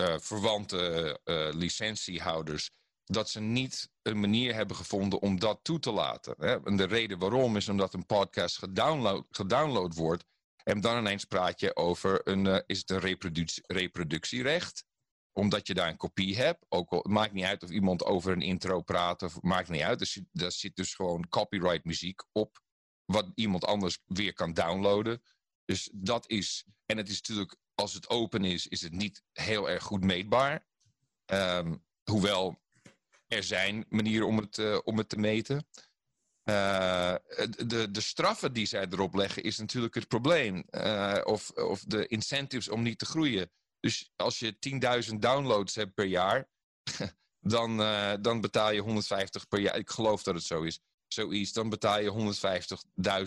uh, verwante uh, licentiehouders, dat ze niet een manier hebben gevonden om dat toe te laten. Hè? En de reden waarom is omdat een podcast gedownload, gedownload wordt en dan ineens praat je over een, is het een reproduc reproductierecht omdat je daar een kopie hebt. Ook al, het maakt niet uit of iemand over een intro praat. Of, maakt niet uit. Er zit dus gewoon copyright muziek op. Wat iemand anders weer kan downloaden. Dus dat is. En het is natuurlijk als het open is, is het niet heel erg goed meetbaar. Um, hoewel er zijn manieren om het, uh, om het te meten. Uh, de, de straffen die zij erop leggen is natuurlijk het probleem. Uh, of, of de incentives om niet te groeien. Dus als je 10.000 downloads hebt per jaar, dan, dan betaal je 150 per jaar. Ik geloof dat het zo is. Zoiets, dan betaal je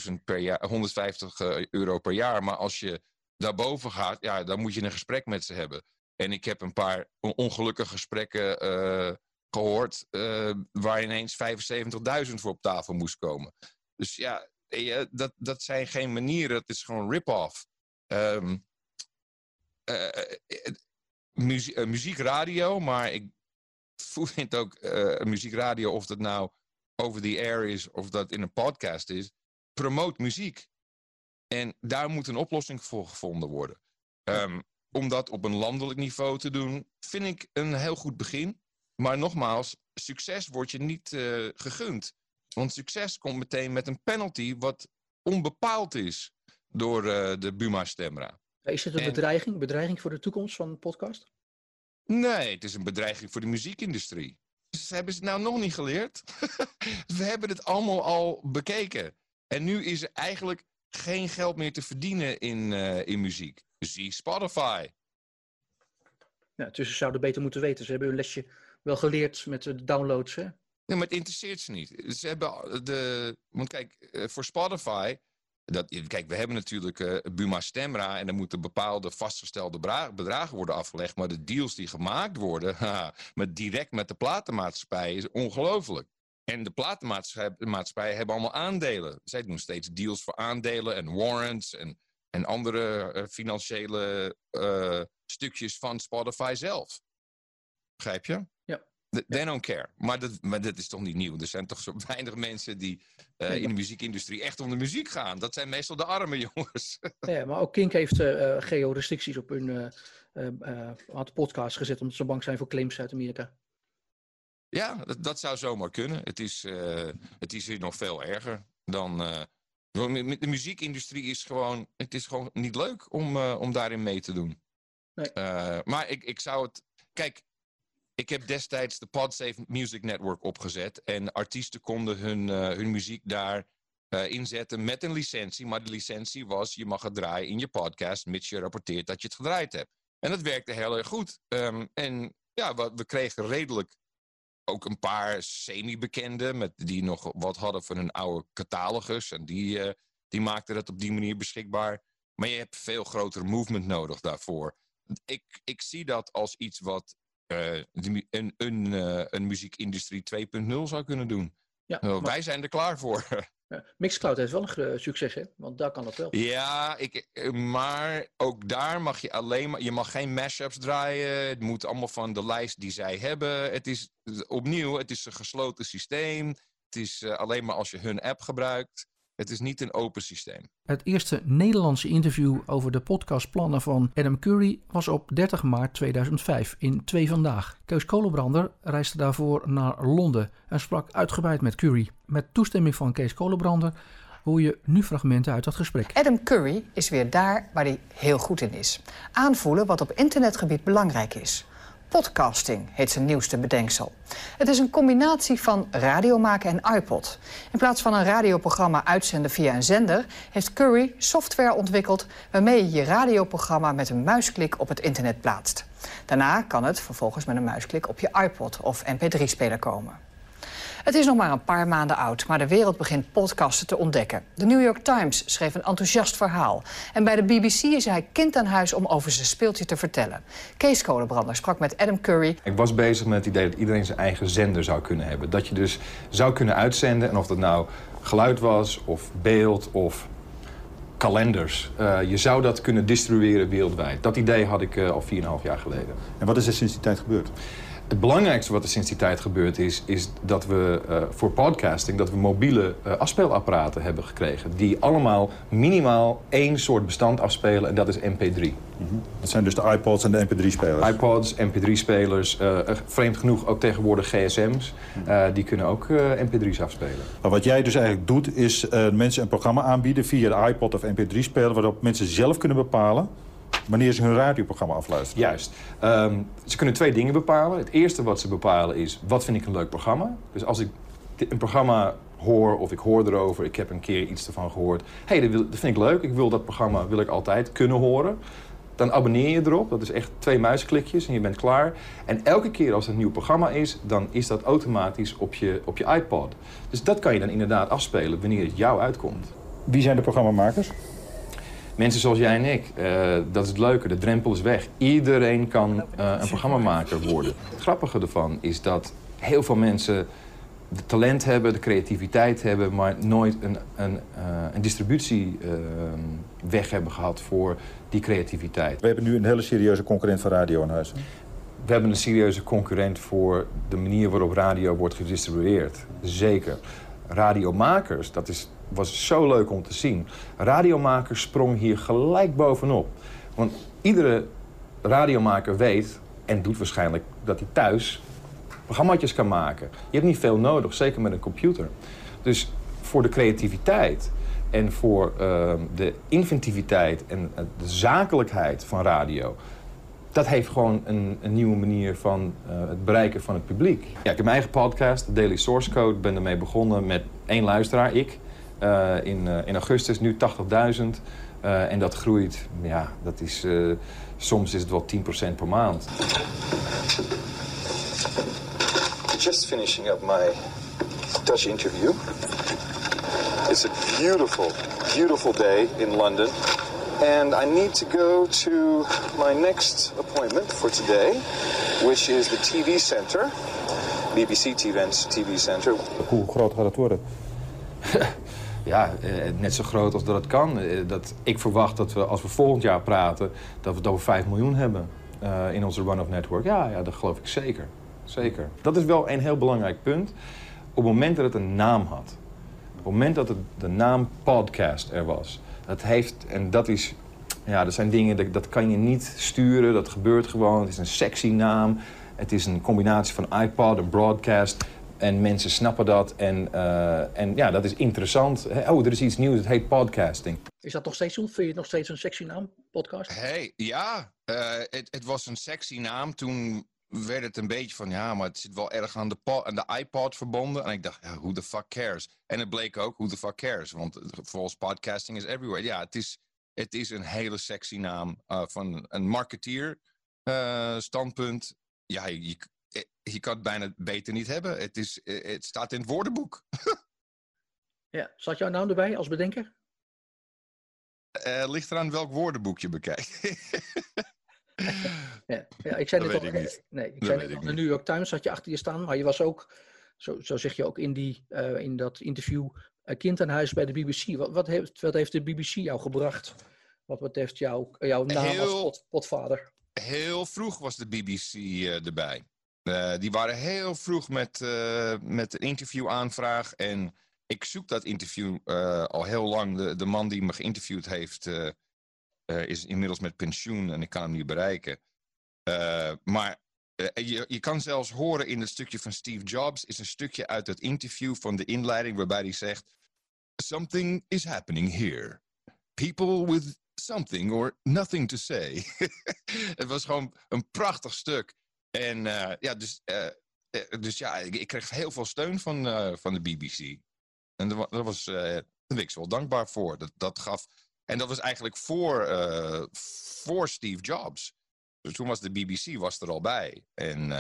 150.000 per jaar, 150 euro per jaar. Maar als je daarboven gaat, ja, dan moet je een gesprek met ze hebben. En ik heb een paar ongelukkige gesprekken uh, gehoord uh, waar ineens 75.000 voor op tafel moest komen. Dus ja, dat, dat zijn geen manieren, dat is gewoon rip-off. Muzie muziekradio, maar ik vind ook muziekradio, of dat nou over the air is of dat in een podcast is, promoot muziek. En daar moet een oplossing voor gevonden worden. Um, om dat op een landelijk niveau te doen, vind ik een heel goed begin. Maar nogmaals, succes wordt je niet uh, gegund. Want succes komt meteen met een penalty wat onbepaald is door uh, de Buma-Stemra. Is het een en... bedreiging, bedreiging voor de toekomst van de podcast? Nee, het is een bedreiging voor de muziekindustrie. Ze hebben het nou nog niet geleerd. We hebben het allemaal al bekeken. En nu is er eigenlijk geen geld meer te verdienen in, uh, in muziek. Zie Spotify. Ja, tussen zouden beter moeten weten. Ze hebben hun lesje wel geleerd met de downloads, hè? Nee, maar het interesseert ze niet. Ze hebben de... Want kijk, eh, voor Spotify... Dat, kijk, we hebben natuurlijk uh, Buma Stemra en er moeten bepaalde vastgestelde bedragen worden afgelegd. Maar de deals die gemaakt worden, haha, met direct met de platenmaatschappij, is ongelooflijk. En de platenmaatschappijen hebben allemaal aandelen. Zij doen steeds deals voor aandelen en warrants en, en andere uh, financiële uh, stukjes van Spotify zelf. Begrijp je? Ja. They don't care. Maar dat, maar dat is toch niet nieuw. Er zijn toch zo weinig mensen die uh, in de muziekindustrie echt om de muziek gaan. Dat zijn meestal de arme jongens. Ja, maar ook Kink heeft geo-restricties op hun uh, podcast gezet. Omdat ze bang zijn voor claims uit Amerika. Ja, dat, dat zou zomaar kunnen. Het is, het is hier nog veel erger dan... de muziekindustrie is gewoon... Het is gewoon niet leuk om, om daarin mee te doen. Nee. maar ik, ik zou het... Kijk, ik heb destijds de PodSafe Music Network opgezet. En artiesten konden hun, hun muziek daar inzetten met een licentie. Maar de licentie was, je mag het draaien in je podcast, mits je rapporteert dat je het gedraaid hebt. En dat werkte heel erg goed. Um, en ja, we, we, kregen redelijk ook een paar semi-bekenden... die nog wat hadden van hun oude catalogus. En die, uh, die maakten het op die manier beschikbaar. Maar je hebt veel grotere movement nodig daarvoor. Ik, ik zie dat als iets wat uh, een, een, uh, een muziekindustrie 2.0 zou kunnen doen. Ja, maar... Wij zijn er klaar voor. Mixcloud heeft wel een succes, hè? Want daar kan dat wel. Ja, ik, maar ook daar mag je alleen maar... Je mag geen mashups draaien. Het moet allemaal van de lijst die zij hebben. Het is opnieuw, het is een gesloten systeem. Het is alleen maar als je hun app gebruikt. Het is niet een open systeem. Het eerste Nederlandse interview over de podcastplannen van Adam Curry was op 30 maart 2005 in Twee Vandaag. Keus Kolenbrander reisde daarvoor naar Londen en sprak uitgebreid met Curry. Met toestemming van Kees Kolenbrander hoor je nu fragmenten uit dat gesprek. Adam Curry is weer daar waar hij heel goed in is. Aanvoelen wat op internetgebied belangrijk is. Podcasting heet zijn nieuwste bedenksel. Het is een combinatie van radio maken en iPod. In plaats van een radioprogramma uitzenden via een zender... heeft Curry software ontwikkeld waarmee je je radioprogramma... met een muisklik op het internet plaatst. Daarna kan het vervolgens met een muisklik op je iPod of mp3-speler komen. Het is nog maar een paar maanden oud, maar de wereld begint podcasten te ontdekken. De New York Times schreef een enthousiast verhaal. En bij de BBC is hij kind aan huis om over zijn speeltje te vertellen. Kees Kolenbrander sprak met Adam Curry. Ik was bezig met het idee dat iedereen zijn eigen zender zou kunnen hebben. Dat je dus zou kunnen uitzenden, en of dat nou geluid was, of beeld, of kalenders. Uh, je zou dat kunnen distribueren wereldwijd. Dat idee had ik uh, al 4,5 jaar geleden. En wat is er sinds die tijd gebeurd? Het belangrijkste wat er sinds die tijd gebeurd is, is dat we uh, voor podcasting dat we mobiele uh, afspeelapparaten hebben gekregen. Die allemaal minimaal één soort bestand afspelen en dat is MP3. Mm -hmm. Dat zijn dus de iPods en de MP3-spelers? iPods, MP3-spelers, uh, vreemd genoeg ook tegenwoordig GSM's. die kunnen ook MP3's afspelen. Maar wat jij dus eigenlijk doet, is mensen een programma aanbieden via de iPod of MP3-speler... waarop mensen zelf kunnen bepalen wanneer ze hun radioprogramma afluisteren. Juist. Um, ze kunnen twee dingen bepalen. Het eerste wat ze bepalen is, wat vind ik een leuk programma? Dus als ik een programma hoor of ik hoor erover, ik heb een keer iets ervan gehoord. Hé, hey, dat, vind ik leuk, ik wil dat programma wil ik altijd kunnen horen. Dan abonneer je erop, dat is echt twee muisklikjes en je bent klaar. En elke keer als er een nieuw programma is, dan is dat automatisch op je, op je iPod. Dus dat kan je dan inderdaad afspelen wanneer het jou uitkomt. Wie zijn de programmamakers? Mensen zoals jij en ik, uh, dat is het leuke, de drempel is weg. Iedereen kan uh, een programmamaker worden. Het grappige ervan is dat heel veel mensen de talent hebben, de creativiteit hebben... maar nooit een, een, uh, een distributieweg hebben gehad voor die creativiteit. We hebben nu een hele serieuze concurrent van radio in huis. We hebben een serieuze concurrent voor de manier waarop radio wordt gedistribueerd. Zeker. Radiomakers, dat is was zo leuk om te zien. Radiomaker sprong hier gelijk bovenop. Want iedere radiomaker weet, en doet waarschijnlijk, dat hij thuis programma's kan maken. Je hebt niet veel nodig, zeker met een computer. Dus voor de creativiteit en voor uh, de inventiviteit en de zakelijkheid van radio... dat heeft gewoon een, een nieuwe manier van uh, het bereiken van het publiek. Ja, ik heb mijn eigen podcast, Daily Source Code. ben ermee begonnen met één luisteraar, ik. Uh, in, uh, in augustus nu 80.000. Uh, en dat groeit, ja, dat is, soms is het wel 10% per maand. Just finishing up my Dutch interview. It's a beautiful, beautiful day in London. And I need to go to my next appointment for today, which is the TV Center. BBC TV Center. Hoe groot gaat het worden? ja, eh, net zo groot als dat het kan. Eh, dat, ik verwacht dat we, als we volgend jaar praten, dat we het over 5 miljoen hebben uh, in onze run-off network. Ja, ja, dat geloof ik zeker. zeker. Dat is wel een heel belangrijk punt. Op het moment dat het een naam had, op het moment dat het, de naam podcast er was, dat heeft, en dat is, ja, dat zijn dingen, dat, dat kan je niet sturen, dat gebeurt gewoon. Het is een sexy naam, het is een combinatie van iPod en broadcast. En mensen snappen dat. En, eh, en ja, dat is interessant. Oh, er is iets nieuws. Het heet podcasting. Is dat nog steeds zo? Vind je het nog steeds een sexy naam, podcast? Hey, ja. eh, het, het was een sexy naam. Toen werd het een beetje van, ja, maar het zit wel erg aan de, aan de iPod verbonden. En ik dacht, ja, who the fuck cares? En het bleek ook, who the fuck cares? Want volgens podcasting is everywhere. Ja, het is, het is een hele sexy naam eh, van een marketeer eh, standpunt. Ja, je, je, kan het bijna beter niet hebben. Het, is, eh, het staat in het woordenboek. Ja, zat jouw naam erbij als bedenker? Eh ligt eraan welk woordenboek je bekijkt. Ja, ja ik zei Dat net weet al, ik niet. eh, Nee, ik zei net al, de New York Times had je achter je staan, maar je was ook, zo, zo zeg je ook in, die, in dat interview, kind aan huis bij de BBC. Wat, wat, heeft, wat heeft de BBC jou gebracht? Wat betreft jouw, jouw naam als pot, potvader? Heel vroeg was de BBC erbij. Eh, die waren heel vroeg met, eh, met een interviewaanvraag. En ik zoek dat interview eh, al heel lang. De, de man die me geïnterviewd heeft, is inmiddels met pensioen en ik kan hem niet bereiken. Maar je, je kan zelfs horen in het stukje van Steve Jobs, is een stukje uit het interview van de inleiding waarbij hij zegt: Something is happening here. People with something or nothing to say. het was gewoon een prachtig stuk. En eh, ja, dus, eh, eh, dus ja, ik, kreeg heel veel steun van, van de BBC. En daar was, ik wel dankbaar voor. Dat, dat gaf, en dat was eigenlijk voor, voor Steve Jobs. Dus toen was de BBC was er al bij. En,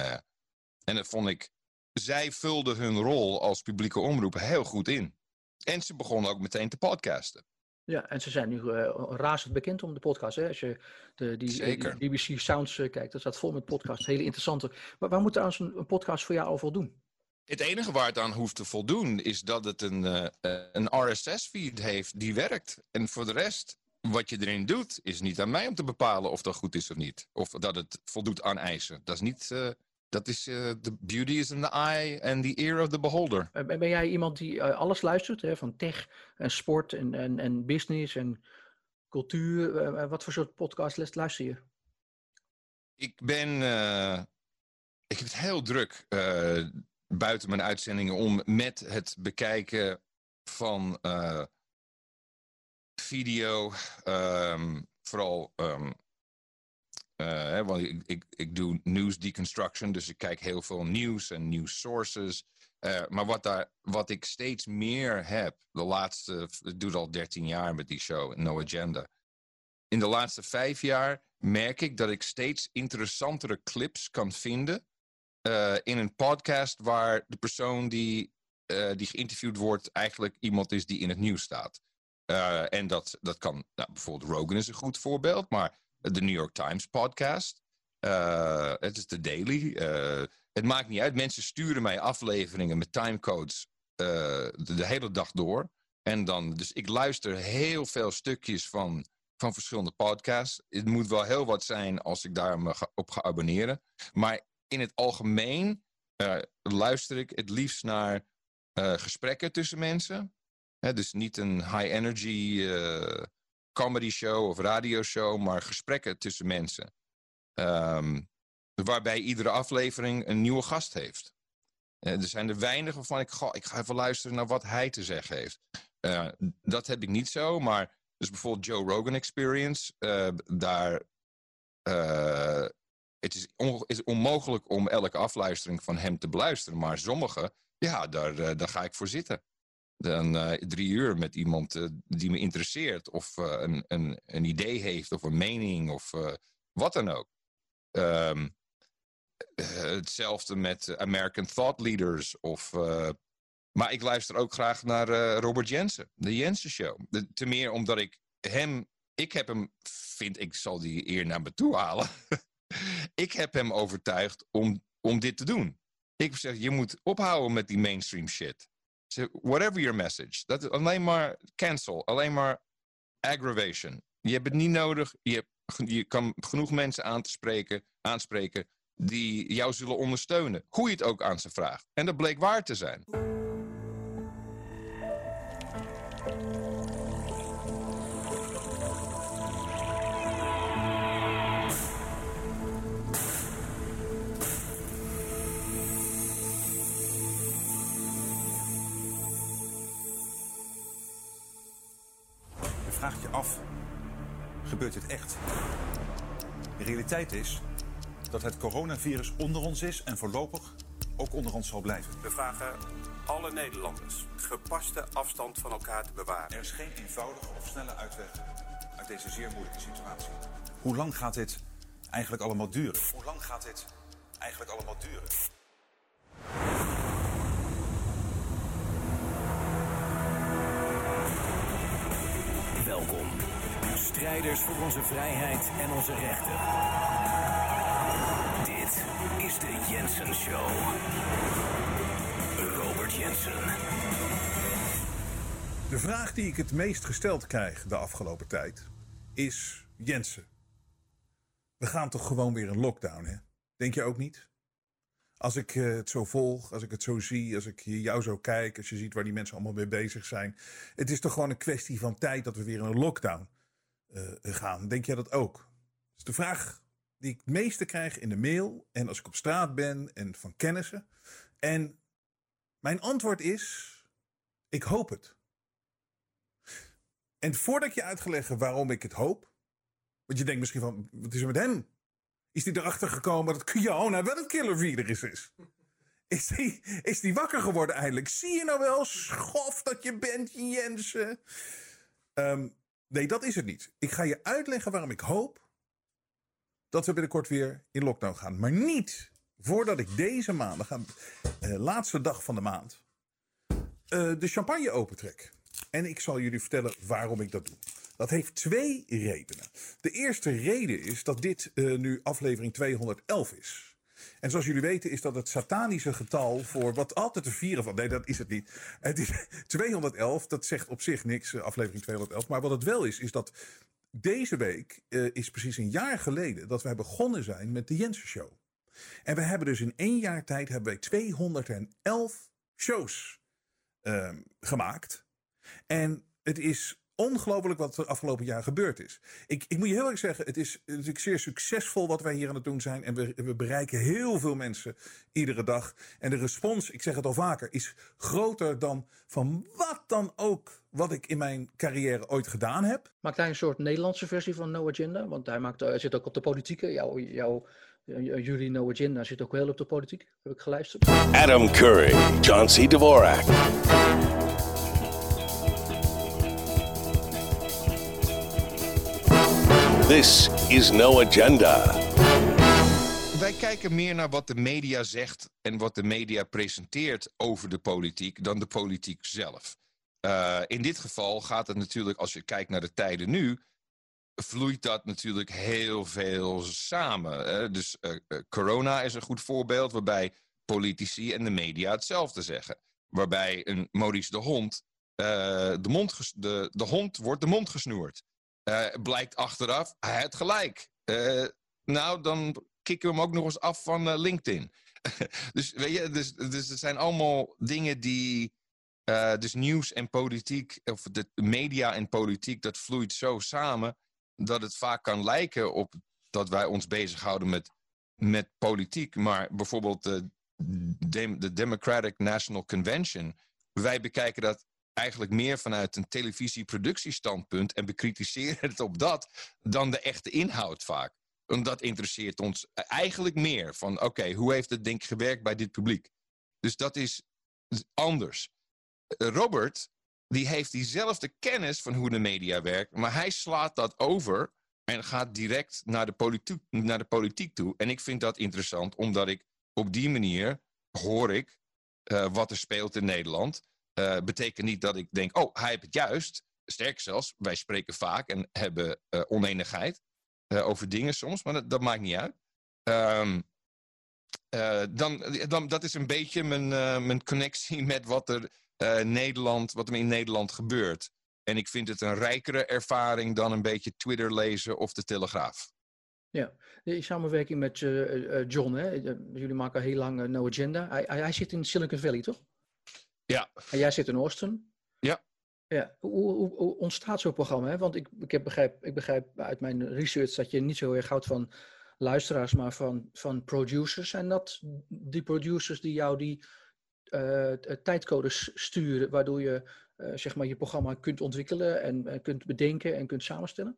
en dat vond ik, zij vulden hun rol als publieke omroep heel goed in. En ze begonnen ook meteen te podcasten. Ja, en ze zijn nu eh, razend bekend om de podcast. Hè? Als je de, die, Zeker. die BBC Sounds eh, kijkt, dat staat vol met podcasts. Hele interessante. Maar waar moet trouwens een, een podcast voor jou al voldoen? Het enige waar het aan hoeft te voldoen is dat het een, eh, een RSS-feed heeft die werkt. En voor de rest, wat je erin doet, is niet aan mij om te bepalen of dat goed is of niet. Of dat het voldoet aan eisen. Dat is niet. Eh, dat is. eh, the beauty is in the eye and the ear of the beholder. Eh, Ben jij iemand die eh, alles luistert? Hè? Van tech en sport en, en, en business en cultuur. Eh, eh, wat voor soort podcast luister je? Ik ben. eh, ik heb het heel druk eh, buiten mijn uitzendingen om met het bekijken van eh, video. ehm, vooral. ehm, eh, hè, want ik, ik, ik doe news deconstruction, dus ik kijk heel veel nieuws en news sources. Eh, maar wat, daar, wat ik steeds meer heb, de laatste, ik doe het al 13 jaar met die show, No Agenda in de laatste vijf jaar merk ik dat ik steeds interessantere clips kan vinden eh, in een podcast waar de persoon die, eh, die geïnterviewd wordt eigenlijk iemand is die in het nieuws staat. Eh, en dat, dat kan, nou, bijvoorbeeld Rogan is een goed voorbeeld, maar de New York Times podcast, eh, het is de Daily. eh, het maakt niet uit, mensen sturen mij afleveringen met timecodes eh, de, hele dag door. En dan, dus ik luister heel veel stukjes van, van verschillende podcasts. Het moet wel heel wat zijn als ik daar me op ga abonneren. Maar in het algemeen luister ik het liefst naar gesprekken tussen mensen. Dus niet een high-energy eh, comedy show of radioshow, maar gesprekken tussen mensen. Ehm, waarbij iedere aflevering een nieuwe gast heeft. Eh, er zijn er weinig waarvan ik, ik ga even luisteren naar wat hij te zeggen heeft. Eh, dat heb ik niet zo, maar dus bijvoorbeeld Joe Rogan Experience, eh, daar, het is, on- is onmogelijk om elke afluistering van hem te beluisteren, maar sommige, ja, daar, daar ga ik voor zitten. Dan eh, drie uur met iemand eh, die me interesseert, of eh, een, een, een idee heeft, of een mening, of wat dan ook. Ehm, eh, hetzelfde met American Thought Leaders. Of, maar ik luister ook graag naar Robert Jensen, de Jensen Show. De, te meer omdat ik hem, ik heb hem, vind ik, zal die eer naar me toe halen. ik heb hem overtuigd om, om dit te doen. Ik zeg, je moet ophouden met die mainstream shit. Whatever your message. Dat is alleen maar cancel, alleen maar aggravation. Je hebt het niet nodig. Je, kan genoeg mensen aanspreken die jou zullen ondersteunen. Hoe je het ook aan ze vraagt. En dat bleek waar te zijn. Gebeurt dit echt? De realiteit is dat het coronavirus onder ons is en voorlopig ook onder ons zal blijven. We vragen alle Nederlanders gepaste afstand van elkaar te bewaren. Er is geen eenvoudige of snelle uitweg uit deze zeer moeilijke situatie. Hoe lang gaat dit eigenlijk allemaal duren? Hoe lang gaat dit eigenlijk allemaal duren? Welkom, strijders voor onze vrijheid en onze rechten. Dit is de Jensen Show. Robert Jensen. De vraag die ik het meest gesteld krijg de afgelopen tijd is: Jensen, we gaan toch gewoon weer een lockdown, hè? Denk je ook niet? Als ik eh, het zo volg, als ik het zo zie, als ik jou zo kijk, als je ziet waar die mensen allemaal mee bezig zijn. Het is toch gewoon een kwestie van tijd dat we weer een lockdown gaan. Denk jij dat ook? Is de vraag die ik het meeste krijg in de mail en als ik op straat ben en van kennissen. En mijn antwoord is: ik hoop het. En voordat ik je uitgelegd waarom ik het hoop. Want je denkt misschien van, wat is er met hem? Is hij erachter gekomen dat corona wel een killer virus is? Is die, is die wakker geworden eindelijk? Zie je nou wel, schof dat je bent, Jensen? Ehm, nee, dat is het niet. Ik ga je uitleggen waarom ik hoop dat we binnenkort weer in lockdown gaan. Maar niet voordat ik deze maandag, uh, laatste dag van de maand, uh, de champagne opentrek. En ik zal jullie vertellen waarom ik dat doe. Dat heeft twee redenen. De eerste reden is dat dit uh, nu aflevering 211 is. En zoals jullie weten is dat het satanische getal voor wat altijd te vieren van. Nee, dat is het niet. Het is 211, dat zegt op zich niks, aflevering 211. Maar wat het wel is, is dat deze week uh, is precies een jaar geleden dat wij begonnen zijn met de Jensen Show. En we hebben dus in één jaar tijd hebben wij 211 shows uh, gemaakt. En het is ongelooflijk wat er afgelopen jaar gebeurd is. Ik, ik moet je heel erg zeggen, het is natuurlijk zeer succesvol wat wij hier aan het doen zijn. En we, we bereiken heel veel mensen iedere dag. En de respons, ik zeg het al vaker, is groter dan van wat dan ook wat ik in mijn carrière ooit gedaan heb. Maakt hij een soort Nederlandse versie van No Agenda? Want hij, maakt, hij zit ook op de politieke. Jouw, jouw, jullie No Agenda zit ook heel op de politiek. Heb ik geluisterd. Adam Curry, John C. Dvorak. This is No Agenda. Wij kijken meer naar wat de media zegt en wat de media presenteert over de politiek dan de politiek zelf. Uh, in dit geval gaat het natuurlijk, als je kijkt naar de tijden nu, vloeit dat natuurlijk heel veel samen. Hè? Dus uh, corona is een goed voorbeeld waarbij politici en de media hetzelfde zeggen. Waarbij een Maurice de Hond, de, mond de, de hond wordt de mond gesnoerd. Uh, blijkt achteraf, hij had gelijk. Uh, nou, dan kicken we hem ook nog eens af van uh, LinkedIn. dus, weet je, dus, dus er zijn allemaal dingen die. dus nieuws en politiek, of de media en politiek, dat vloeit zo samen. dat het vaak kan lijken op dat wij ons bezighouden met, met politiek. Maar bijvoorbeeld de, de Democratic National Convention. Wij bekijken dat eigenlijk meer vanuit een televisieproductiestandpunt en bekritiseren het op dat dan de echte inhoud vaak. Want dat interesseert ons eigenlijk meer van oké, hoe heeft het denk gewerkt bij dit publiek? Dus dat is anders. Robert, die heeft diezelfde kennis van hoe de media werkt, maar hij slaat dat over en gaat direct naar de politiek, naar de politiek toe. En ik vind dat interessant, omdat ik op die manier hoor ik uh, wat er speelt in Nederland. Uh, betekent niet dat ik denk, oh, hij heeft het juist. Sterker zelfs, wij spreken vaak en hebben uh, oneenigheid uh, over dingen soms, maar dat, maakt niet uit. Um, dan, dan, dat is een beetje mijn, mijn connectie met wat er, Nederland, wat er in Nederland gebeurt. En ik vind het een rijkere ervaring dan een beetje Twitter lezen of de Telegraaf. Ja, de samenwerking met John, hè? jullie maken al heel lang No Agenda. Hij, hij, zit in Silicon Valley, toch? Ja. En jij zit in Austin? Ja. Ja, hoe, hoe, hoe ontstaat zo'n programma? Hè? Want ik, ik, heb begrijp, ik begrijp uit mijn research dat je niet zo erg houdt van luisteraars, maar van, van producers. Zijn dat die producers die jou die uh, tijdcodes sturen, waardoor je uh, zeg maar je programma kunt ontwikkelen en, en, kunt bedenken en kunt samenstellen?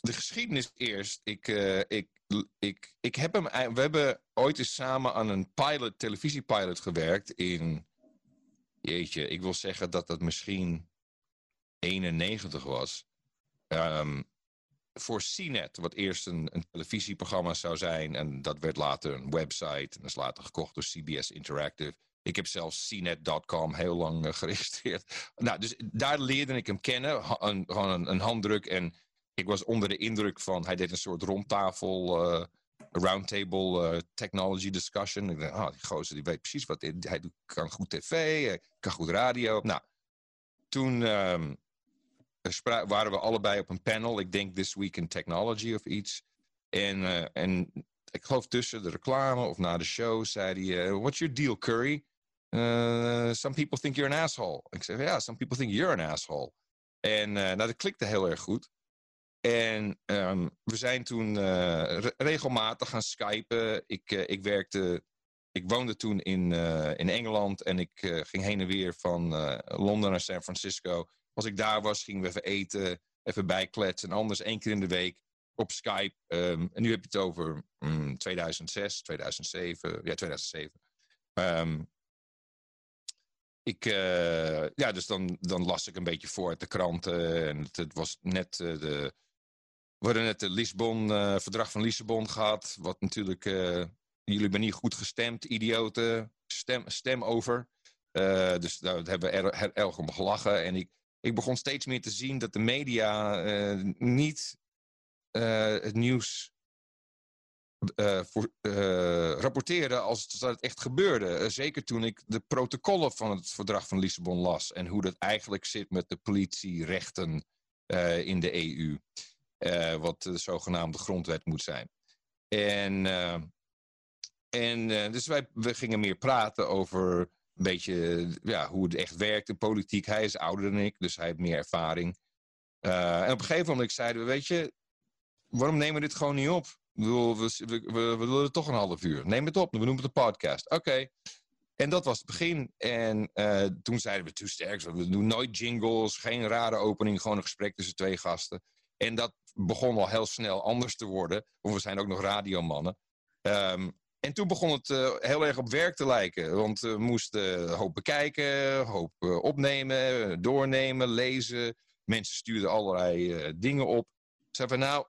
De geschiedenis eerst. Ik, ik, ik, ik heb hem, we hebben ooit eens samen aan een pilot, televisiepilot gewerkt in, jeetje, ik wil zeggen dat dat misschien 91 was. Um, voor CNET, wat eerst een, een, televisieprogramma zou zijn. En dat werd later een website. En dat is later gekocht door CBS Interactive. Ik heb zelfs CNET.com heel lang uh, geregistreerd. Nou, dus daar leerde ik hem kennen. een, gewoon een, een, handdruk. En ik was onder de indruk van... Hij deed een soort rondtafel... Uh, roundtable uh, technology discussion. Ik dacht, oh, die gozer die weet precies wat hij, hij kan goed tv, hij kan goed radio. Nou, toen... Um, waren we allebei op een panel. Ik denk This Week in Technology of iets. En, en ik geloof tussen de reclame of na de show zei hij... What's your deal, Curry? Some people think you're an asshole. Ik zeg, ja, some people think you're an asshole. En nou, dat klikte heel erg goed. En um, we zijn toen re regelmatig gaan skypen. Ik, ik werkte... Ik woonde toen in, in Engeland en ik ging heen en weer van Londen naar San Francisco als ik daar was, gingen we even eten, even bijkletsen. En anders één keer in de week op Skype. Um, en nu heb je het over um, 2006, 2007. Ja, 2007. Um, ik, ja, dus dan, dan las ik een beetje voor uit de kranten. En het, het was net de. We hadden net het Lisbon, uh, verdrag van Lissabon gehad. Wat natuurlijk. jullie ben niet goed gestemd, idioten. Stem, stem over. dus daar hebben we erg, erg om gelachen. En ik, ik begon steeds meer te zien dat de media niet het nieuws uh, voor, rapporteerde als dat het echt gebeurde. zeker toen ik de protocollen van het verdrag van Lissabon las en hoe dat eigenlijk zit met de politierechten in de EU. Wat de zogenaamde grondwet moet zijn. En, en dus wij we gingen meer praten over een beetje ja, hoe het echt werkt in politiek. Hij is ouder dan ik, dus hij heeft meer ervaring. En op een gegeven moment zeiden we, weet je, waarom nemen we dit gewoon niet op? we, willen toch een half uur. Neem het op, we noemen het een podcast. Oké. En dat was het begin. En toen zeiden we, too sterk, we doen nooit jingles, geen rare opening, gewoon een gesprek tussen twee gasten. En dat begon al heel snel anders te worden, we zijn ook nog radiomannen. Um, en toen begon het uh, heel erg op werk te lijken. Want we moesten hoop bekijken, hoop uh, opnemen, doornemen, lezen. Mensen stuurden allerlei uh, dingen op. Zeiden van nou,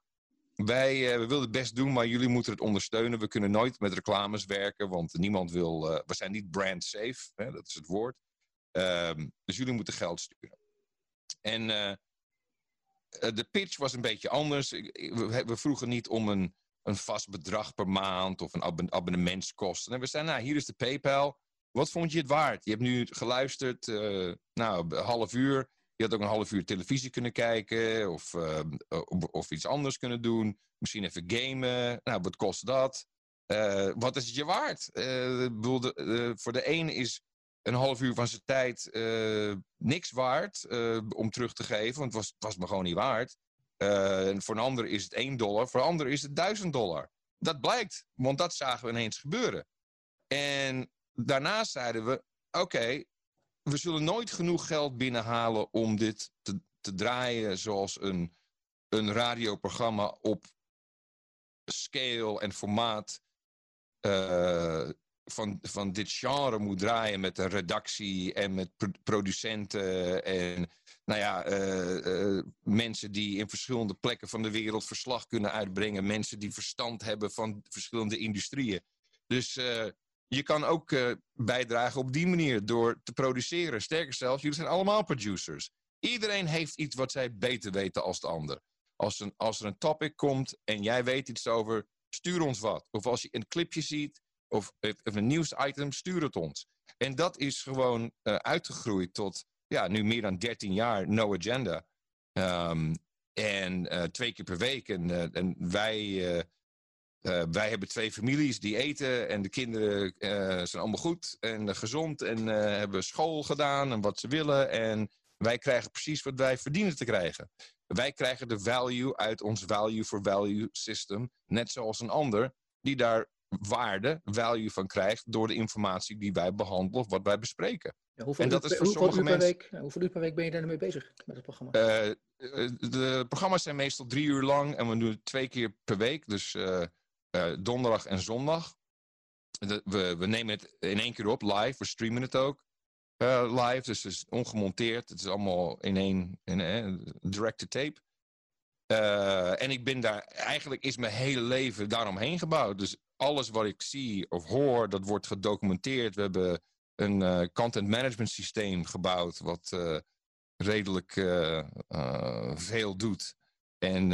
wij we willen het best doen, maar jullie moeten het ondersteunen. We kunnen nooit met reclames werken, want niemand wil... we zijn niet brand safe, hè, dat is het woord. Um, dus jullie moeten geld sturen. En de pitch was een beetje anders. We, vroegen niet om een een vast bedrag per maand of een abonnementskosten. En we zeiden, nou, hier is de PayPal. Wat vond je het waard? Je hebt nu geluisterd, uh, nou, een half uur. Je had ook een half uur televisie kunnen kijken of, uh, of iets anders kunnen doen. Misschien even gamen. Nou, wat kost dat? Wat is het je waard? bedoel, voor de een is een half uur van zijn tijd niks waard om terug te geven, want het was, was me gewoon niet waard. Uh, voor een ander is het 1 dollar, voor een ander is het 1000 dollar. Dat blijkt, want dat zagen we ineens gebeuren. En daarna zeiden we: oké, we zullen nooit genoeg geld binnenhalen om dit te, te draaien zoals een, een radioprogramma op scale en formaat van, van dit genre moet draaien met een redactie en met producenten en nou ja, uh, uh, mensen die in verschillende plekken van de wereld verslag kunnen uitbrengen, mensen die verstand hebben van verschillende industrieën. Dus uh, je kan ook bijdragen op die manier door te produceren. Sterker zelfs, jullie zijn allemaal producers. Iedereen heeft iets wat zij beter weten als de ander. Als, een, als er een topic komt en jij weet iets over, stuur ons wat. Of als je een clipje ziet, of, of een nieuwsitem, stuur het ons. En dat is gewoon uh, uitgegroeid tot ja, nu meer dan 13 jaar No Agenda. Um, En eh, twee keer per week. En, eh, en wij, eh, eh, wij hebben twee families die eten. En de kinderen eh, zijn allemaal goed en gezond. En eh, hebben school gedaan en wat ze willen. En wij krijgen precies wat wij verdienen te krijgen. Wij krijgen de value uit ons value for value system. Net zoals een ander die daar waarde, value van krijgt door de informatie die wij behandelen of wat wij bespreken. Ja, hoeveel, en dat uur, is voor hoeveel, uur sommige per mensen. week, hoeveel uur per week ben je daarmee bezig met het programma? Eh, de programma's zijn meestal drie uur lang en we doen het twee keer per week, dus eh, eh, donderdag en zondag. De- we, we nemen het in één keer op, live, we streamen het ook live, dus het is ongemonteerd, het is allemaal in één, in, eh, direct to tape. Eh, en ik ben daar, eigenlijk is mijn hele leven daaromheen gebouwd. Dus alles wat ik zie of hoor, dat wordt gedocumenteerd. We hebben een eh, content management systeem gebouwd, wat eh, redelijk eh, veel doet. En,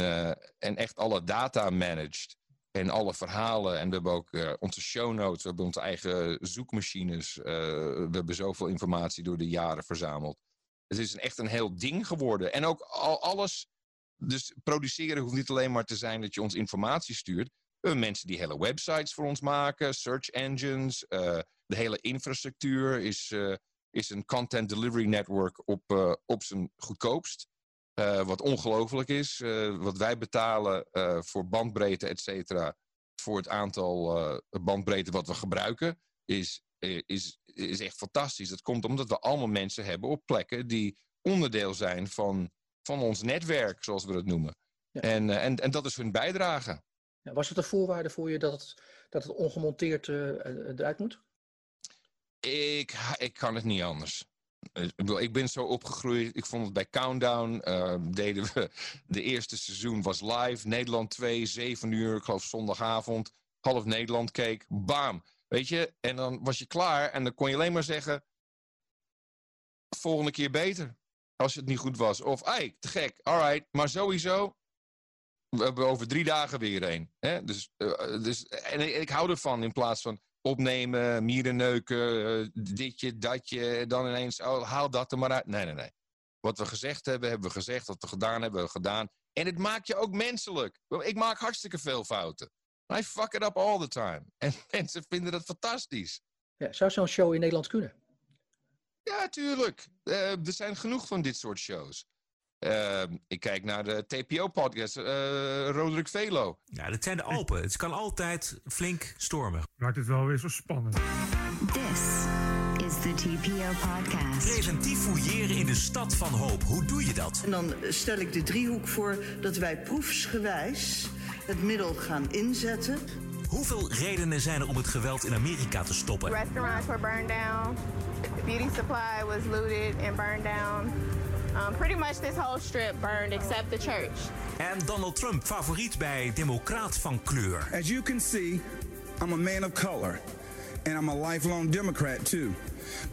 en echt alle data managed. En alle verhalen. En we hebben ook onze show notes. We hebben onze eigen zoekmachines. we hebben zoveel informatie door de jaren verzameld. Het is echt een heel ding geworden. En ook al, alles. Dus produceren hoeft niet alleen maar te zijn dat je ons informatie stuurt. We hebben mensen die hele websites voor ons maken, search engines. eh, de hele infrastructuur is, eh, is een content delivery network op, eh, op zijn goedkoopst. Eh, wat ongelooflijk is. Eh, wat wij betalen eh, voor bandbreedte, et cetera. Voor het aantal eh, bandbreedte wat we gebruiken. Is, eh, is, is echt fantastisch. Dat komt omdat we allemaal mensen hebben op plekken die onderdeel zijn van, van ons netwerk, zoals we dat noemen. En, eh, en, en dat is hun bijdrage. Was het een voorwaarde voor je dat het, dat het ongemonteerd eh, eh, eruit moet? Ik, ik kan het niet anders. Eh, Ik, ben zo opgegroeid. Ik vond het bij Countdown. deden we. De eerste seizoen was live. Nederland 2, 7 uur. Ik geloof zondagavond. Half Nederland keek. Bam. Weet je? En dan was je klaar. En dan kon je alleen maar zeggen. Volgende keer beter. Als het niet goed was. Of, ai, te gek. Alright. Maar sowieso. We hebben over drie dagen weer een. Hè? Dus, eh, dus, en ik, hou ervan in plaats van opnemen, mieren neuken, eh, ditje, datje, dan ineens, oh, haal dat er maar uit. Nee, nee, nee. Wat we gezegd hebben, hebben we gezegd. Wat we gedaan hebben, hebben we gedaan. En het maakt je ook menselijk. Ik maak hartstikke veel fouten. I fuck it up all the time. En mensen vinden dat fantastisch. Ja, zou zo'n show in Nederland kunnen? Ja, tuurlijk. Eh, er zijn genoeg van dit soort shows. Eh, ik kijk naar de TPO-podcast, eh Roderick Velo. Ja, dit zijn de Alpen. Het kan altijd flink stormen. Maakt het wel weer zo spannend. This is the TPO podcast. Preventief fouilleren in de stad van hoop. Hoe doe je dat? En dan stel ik de driehoek voor dat wij proefsgewijs het middel gaan inzetten. Hoeveel redenen zijn er om het geweld in Amerika te stoppen? Restaurants were burned down. The beauty supply was looted and burned down. Um, pretty much this whole strip burned except the church. En Donald Trump, favoriet bij Democraat van kleur. As you can see, I'm a man of color, and I'm a lifelong Democrat too.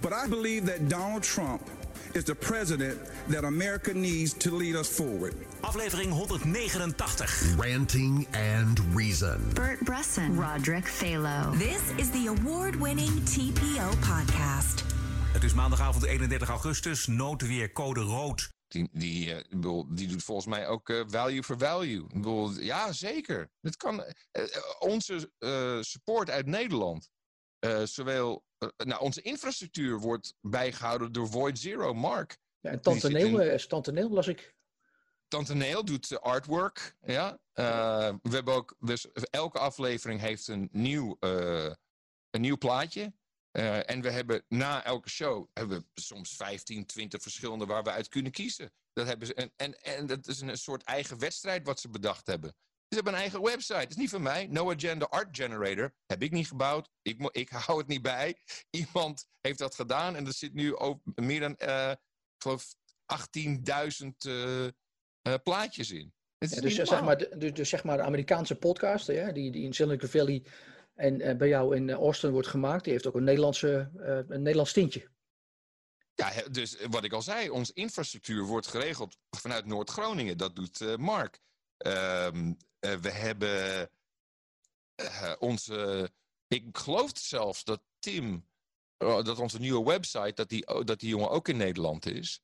But I believe that Donald Trump is the president that America needs to lead us forward. Aflevering 189. Ranting and Reason. Bert Bresson, Roderick Phalo. This is the award-winning TPO podcast. Het is maandagavond 31 augustus. Noodweer code rood. Die, die, eh, ik bedoel, die doet volgens mij ook eh, value for value. Ik bedoel, ja, zeker. Het kan, eh, onze eh, support uit Nederland, eh, zowel, nou, onze infrastructuur wordt bijgehouden door Void Zero, Mark. Ja, en Tante in- Neel, eh, Tante Neel las ik. Tante Neel doet artwork. Ja? Eh, we hebben ook, dus elke aflevering heeft een nieuw, eh, een nieuw plaatje. Eh, en we hebben na elke show hebben we soms 15, 20 verschillende waar we uit kunnen kiezen. Dat hebben ze, en, en, en dat is een soort eigen wedstrijd wat ze bedacht hebben. Ze hebben een eigen website. Het is niet van mij. No Agenda Art Generator. Heb ik niet gebouwd. Ik, ik hou het niet bij. Iemand heeft dat gedaan. En er zit nu ook meer dan, eh, ik geloof, 18.000 eh, eh, plaatjes in. Ja, dus, zeg maar, de- dus, dus zeg maar de Amerikaanse podcaster, ja, die, die in Silicon Valley en eh, bij jou in eh, Austin wordt gemaakt, die heeft ook een, Nederlandse, eh, een Nederlands tintje. Ja, dus wat ik al zei, onze infrastructuur wordt geregeld vanuit Noord-Groningen. Dat doet Mark. Ehm, eh, we hebben onze. Ik geloof zelfs dat Tim, eh, dat onze nieuwe website, dat die, dat die jongen ook in Nederland is.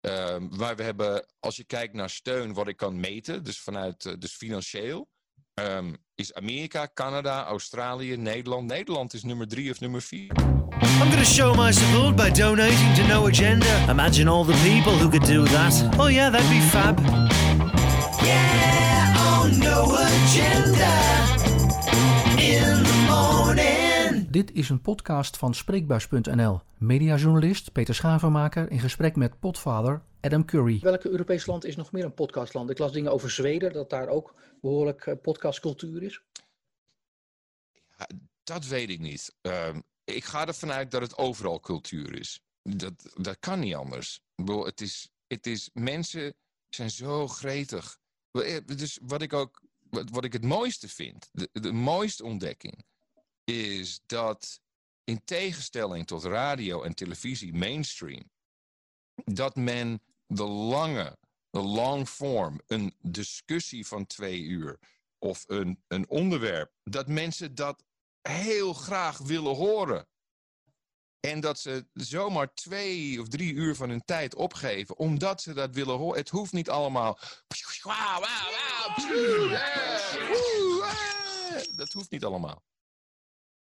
Ehm, maar we hebben, als je kijkt naar steun, wat ik kan meten, dus vanuit, dus financieel, ehm, is Amerika, Canada, Australië, Nederland. Nederland is nummer drie of nummer vier. I'm going to show my support by donating to No Agenda. Imagine all the people who could do that. Oh yeah, that'd be fab. Yeah, on No Agenda. In. Dit is een podcast van Spreekbuis.nl. Mediajournalist Peter Schavenmaker in gesprek met potvader Adam Curry. Welke Europees land is nog meer een podcastland? Ik las dingen over Zweden, dat daar ook behoorlijk eh, podcastcultuur is. Ja, dat weet ik niet. Ehm, ik ga ervan uit dat het overal cultuur is. Dat, dat kan niet anders. Bedoel, het is, het is, mensen zijn zo gretig. Eh, dus wat ik ook, wat, wat ik het mooiste vind, de, de mooiste ontdekking, is dat in tegenstelling tot radio en televisie mainstream, dat men de lange, de long form, een discussie van twee uur of een, een onderwerp, dat mensen dat heel graag willen horen. En dat ze zomaar twee of drie uur van hun tijd opgeven, omdat ze dat willen horen. Het hoeft niet allemaal. Dat hoeft niet allemaal.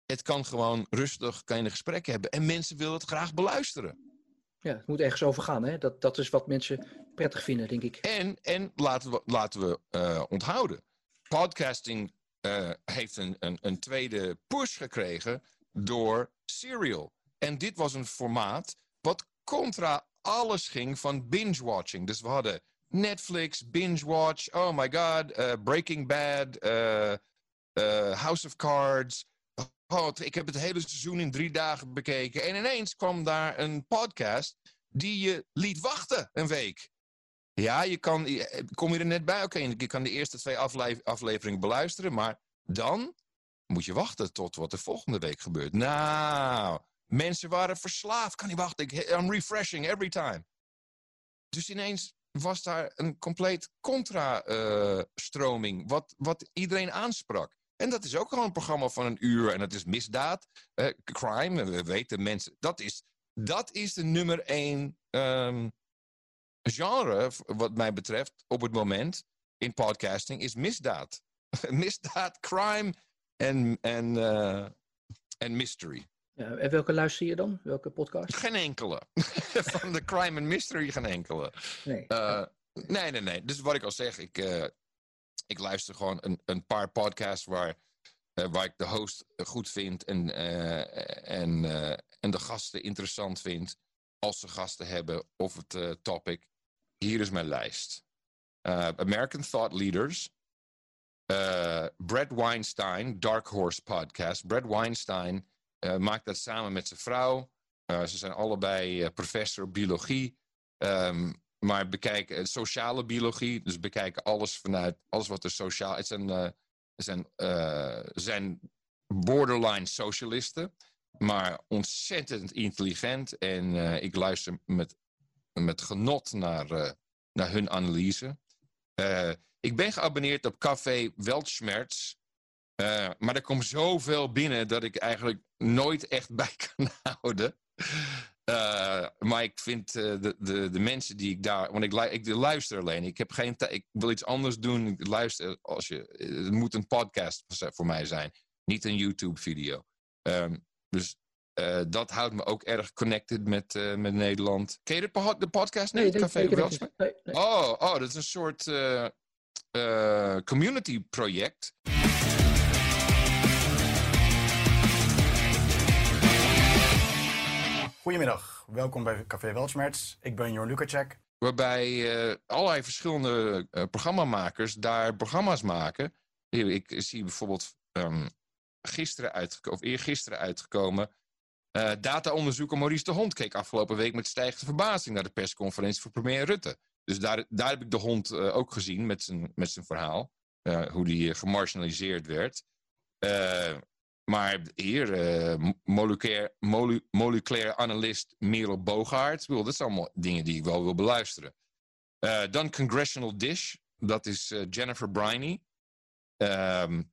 Het kan gewoon rustig, kan je een gesprek hebben. En mensen willen het graag beluisteren. Ja, het moet ergens over gaan. Hè? Dat, dat is wat mensen prettig vinden, denk ik. En, en laten we, laten we uh, onthouden. Podcasting uh, heeft een, een, een tweede push gekregen door Serial. En dit was een formaat wat contra alles ging van binge-watching. Dus we hadden Netflix, binge-watch, oh my god, uh, Breaking Bad, House of Cards... Ik heb het hele seizoen in drie dagen bekeken. En ineens kwam daar een podcast die je liet wachten een week. Ja, je kan, kom je er net bij? Oké, je kan de eerste twee afle afleveringen beluisteren. Maar dan moet je wachten tot wat er volgende week gebeurt. Nou, mensen waren verslaafd. Kan niet wachten. I'm refreshing every time. Dus ineens was daar een compleet contra-stroming. Uh, wat, wat iedereen aansprak. En dat is ook gewoon een programma van een uur. En dat is misdaad, uh, crime. We weten mensen. Dat is, dat is de nummer één um, genre, wat mij betreft, op het moment in podcasting, is misdaad. misdaad, crime en, en, uh, en mystery. Ja, en welke luister je dan? Welke podcast? Geen enkele. van de crime en mystery geen enkele. Nee. Uh, nee, nee, nee. Dus wat ik al zeg, ik, ik luister gewoon een, een paar podcasts waar, uh, waar ik de host goed vind en, uh, en, uh, en de gasten interessant vind. Als ze gasten hebben of het topic. Hier is mijn lijst. American Thought Leaders. Brad Weinstein, Dark Horse Podcast. Brad Weinstein maakt dat samen met zijn vrouw. ze zijn allebei professor biologie. Um, maar bekijken sociale biologie, dus bekijken alles vanuit alles wat er sociaal. Het zijn, uh, zijn, uh, zijn borderline socialisten, maar ontzettend intelligent. En ik luister met, met genot naar, naar hun analyse. ik ben geabonneerd op Café Weltschmerz. maar er komt zoveel binnen dat ik eigenlijk nooit echt bij kan houden. Uh, maar ik vind uh, de, de, de mensen die ik daar. Want ik, ik luister alleen. Ik, heb geen ik wil iets anders doen. Ik luister als je. Het moet een podcast voor mij zijn. Niet een YouTube-video. Um, dus uh, dat houdt me ook erg connected met, met Nederland. Ken je de, de podcast? Nee, Café Oh, oh, dat is een soort community Goedemiddag, welkom bij Café Weltschmerz. Ik ben Jorn Lukacek. Waarbij uh, allerlei verschillende uh, programmamakers daar programma's maken. Ik zie bijvoorbeeld um, gisteren uitgekomen, of eergisteren uitgekomen. Uh, dataonderzoeker Maurice de Hond keek afgelopen week met stijgende verbazing naar de persconferentie van premier Rutte. Dus daar, daar heb ik de hond ook gezien met zijn, met zijn verhaal. hoe die gemarginaliseerd werd. Maar hier, uh, moleculair, molu, analist Merel Bogaert. Dat zijn allemaal dingen die ik wel wil beluisteren. Uh, dan Congressional Dish. Dat is uh, Jennifer Briney. Um,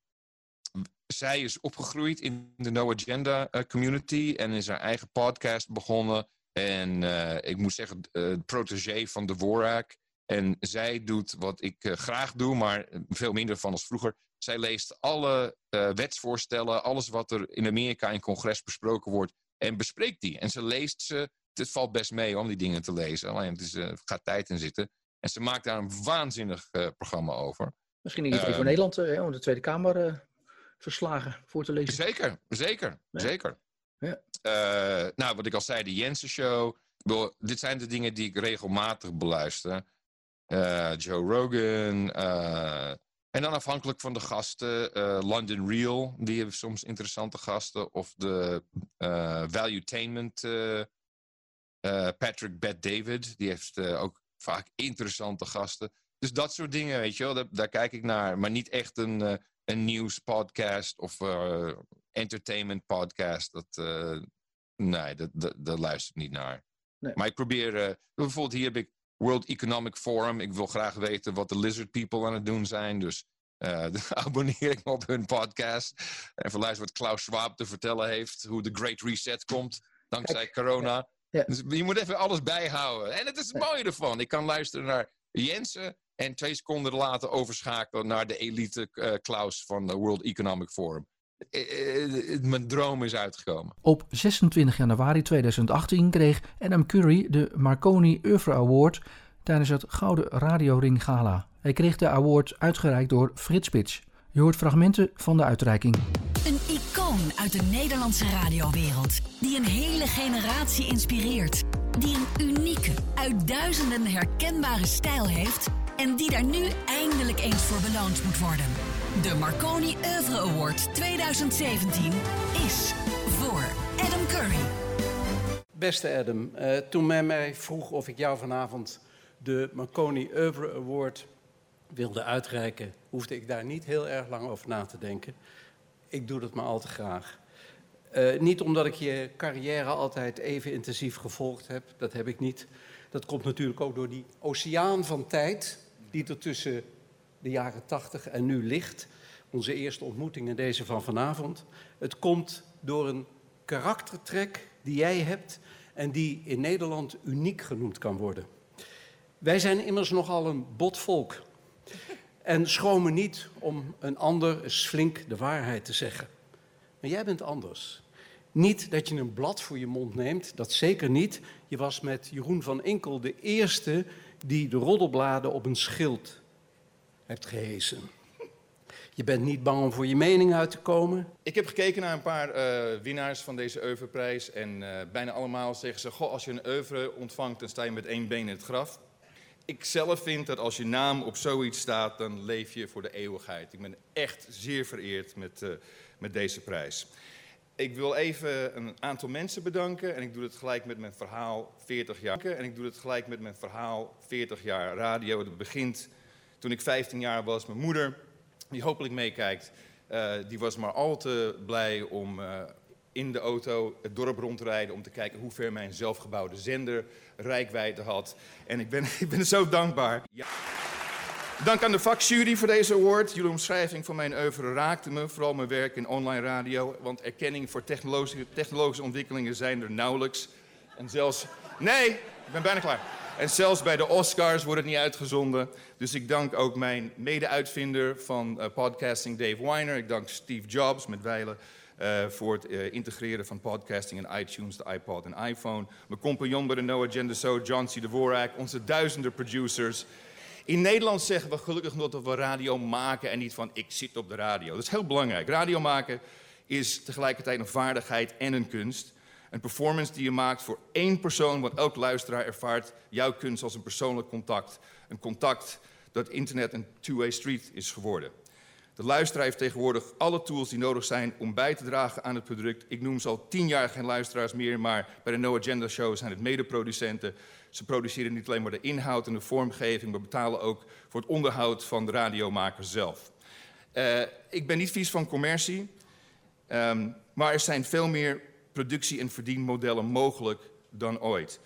zij is opgegroeid in de No Agenda community. En is haar eigen podcast begonnen. En ik moet zeggen, uh, protégé van de Dvorak. En zij doet wat ik graag doe, maar veel minder van als vroeger. Zij leest alle wetsvoorstellen, alles wat er in Amerika in congres besproken wordt, en bespreekt die. En ze leest ze. Het valt best mee om die dingen te lezen. Alleen het is, gaat tijd in zitten. En ze maakt daar een waanzinnig programma over. Misschien iets voor ehm, Nederland om de Tweede Kamer verslagen voor te lezen. Zeker, zeker, zeker. Ja. Nou, wat ik al zei, de Jensen Show. dit zijn de dingen die ik regelmatig beluister. Uh, Joe Rogan. Uh, en dan afhankelijk van de gasten. London Real, die hebben soms interessante gasten. Of de Valuetainment. Patrick Bet David, die heeft ook vaak interessante gasten. Dus dat soort dingen, weet je wel, daar, daar kijk ik naar. Maar niet echt een een nieuwspodcast of entertainment podcast. Dat, nee, dat, dat, dat, luister ik niet naar. Nee. Maar ik probeer, uh, bijvoorbeeld hier heb ik World Economic Forum. Ik wil graag weten wat de lizard people aan het doen zijn. Dus abonneer ik me op hun podcast. En luisteren wat Klaus Schwab te vertellen heeft. Hoe de Great Reset komt, dankzij corona. Ja. Dus je moet even alles bijhouden. En het is het mooie ervan. Ik kan luisteren naar Jensen en twee seconden later overschakelen naar de elite uh, Klaus van de World Economic Forum. Uh, mijn droom is uitgekomen. Op 26 januari 2018 kreeg Adam Curry de Marconi Oeuvre Award tijdens het Gouden Radio Ring Gala. Hij kreeg de award uitgereikt door Frits Spits. Je hoort fragmenten van de uitreiking. Een icoon uit de Nederlandse radiowereld die een hele generatie inspireert. Die een unieke, uit duizenden herkenbare stijl heeft en die daar nu eindelijk eens voor beloond moet worden. De Marconi Oeuvre Award 2017 is voor Adam Curry. Beste Adam, uh, toen men mij vroeg of ik jou vanavond de Marconi Oeuvre Award wilde uitreiken, hoefde ik daar niet heel erg lang over na te denken. Ik doe dat maar al te graag. Uh, niet omdat ik je carrière altijd even intensief gevolgd heb, dat heb ik niet. Dat komt natuurlijk ook door die oceaan van tijd die er tussen de jaren 80 en nu ligt. Onze eerste ontmoeting en deze van vanavond. Het komt door een karaktertrek die jij hebt en die in Nederland uniek genoemd kan worden. Wij zijn immers nogal een bot volk. En schromen niet om een ander eens flink de waarheid te zeggen. Maar jij bent anders. Niet dat je een blad voor je mond neemt, dat zeker niet. Je was met Jeroen van Enkel de eerste die de roddelbladen op een schild hebt gehezen. Je bent niet bang om voor je mening uit te komen? Ik heb gekeken naar een paar uh, winnaars van deze oeuvreprijs. En uh, bijna allemaal zeggen ze: Goh, als je een oeuvre ontvangt, dan sta je met één been in het graf. Ik zelf vind dat als je naam op zoiets staat, dan leef je voor de eeuwigheid. Ik ben echt zeer vereerd met, uh, met deze prijs. Ik wil even een aantal mensen bedanken en ik doe het gelijk met mijn verhaal 40 jaar. En ik doe het gelijk met mijn verhaal 40 jaar radio. Het begint toen ik 15 jaar was. Mijn moeder, die hopelijk meekijkt, uh, die was maar al te blij om uh, in de auto het dorp rond te rijden om te kijken hoe ver mijn zelfgebouwde zender rijkwijde had. En ik ben, ik ben zo dankbaar. Dank aan de vakjury voor deze award. Jullie omschrijving van mijn oeuvre raakte me, vooral mijn werk in online radio. Want erkenning voor technologische, technologische ontwikkelingen zijn er nauwelijks. En zelfs... Nee, ik ben bijna klaar. En zelfs bij de Oscars wordt het niet uitgezonden. Dus ik dank ook mijn mede-uitvinder van uh, podcasting, Dave Weiner. Ik dank Steve Jobs met Weilen uh, voor het uh, integreren van podcasting in iTunes, de iPod en iPhone. Mijn compagnon bij de No Agenda Show, John C. Dvorak. Onze duizenden producers. In Nederland zeggen we gelukkig nog dat we radio maken en niet van ik zit op de radio. Dat is heel belangrijk. Radio maken is tegelijkertijd een vaardigheid en een kunst. Een performance die je maakt voor één persoon, want elk luisteraar ervaart jouw kunst als een persoonlijk contact. Een contact dat internet een two-way street is geworden. De luisteraar heeft tegenwoordig alle tools die nodig zijn om bij te dragen aan het product. Ik noem ze al tien jaar geen luisteraars meer, maar bij de No Agenda Show zijn het medeproducenten. Ze produceren niet alleen maar de inhoud en de vormgeving, maar betalen ook voor het onderhoud van de radiomaker zelf. Uh, ik ben niet vies van commercie, um, maar er zijn veel meer productie- en verdienmodellen mogelijk dan ooit.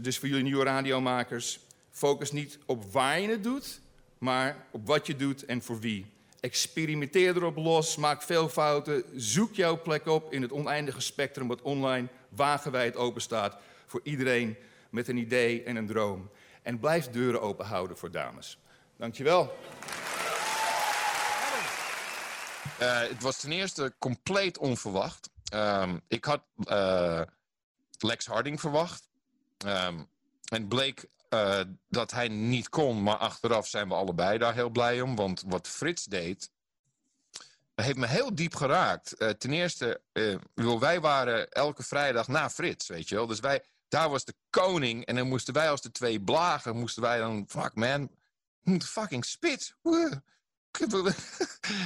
Dus voor jullie nieuwe radiomakers, focus niet op waar je het doet, maar op wat je doet en voor wie. Experimenteer erop los, maak veel fouten, zoek jouw plek op in het oneindige spectrum wat online wagenwijd open staat. voor iedereen met een idee en een droom. En blijf deuren open houden voor dames. Dankjewel. Uh, het was ten eerste compleet onverwacht. Um, ik had uh, Lex Harding verwacht. Um, en bleek uh, dat hij niet kon, maar achteraf zijn we allebei daar heel blij om. Want wat Frits deed, heeft me heel diep geraakt. Uh, ten eerste, uh, wij waren elke vrijdag na Frits, weet je wel. Dus wij, daar was de koning en dan moesten wij als de twee blagen, moesten wij dan, fuck man, fucking spits.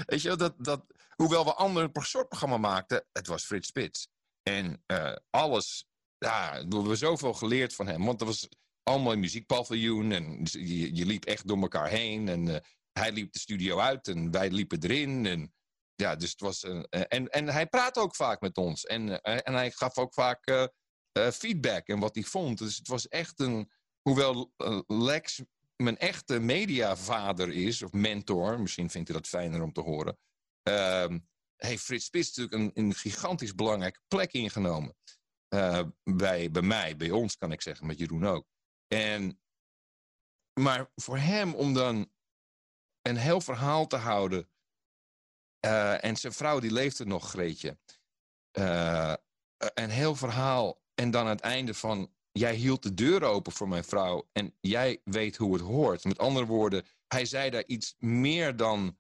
weet je wel, dat, dat, hoewel we ander soort programma maakten, het was Frits Spits. En uh, alles, ja, we hebben zoveel geleerd van hem. Want er was allemaal een muziekpaviljoen en je, je liep echt door elkaar heen. En uh, hij liep de studio uit en wij liepen erin. En ja, dus het was. Uh, en, en hij praatte ook vaak met ons. En, en hij gaf ook vaak feedback en wat hij vond. Dus het was echt een. Hoewel Lex mijn echte mediavader is, of mentor, misschien vindt hij dat fijner om te horen. Ehm, heeft Frits Spits natuurlijk een, een gigantisch belangrijke plek ingenomen. bij, bij mij, bij ons kan ik zeggen, met Jeroen ook. En, maar voor hem om dan een heel verhaal te houden uh, en zijn vrouw die leefde nog, Greetje. Uh, een heel verhaal. En dan aan het einde van... Jij hield de deur open voor mijn vrouw. En jij weet hoe het hoort. Met andere woorden, hij zei daar iets meer dan...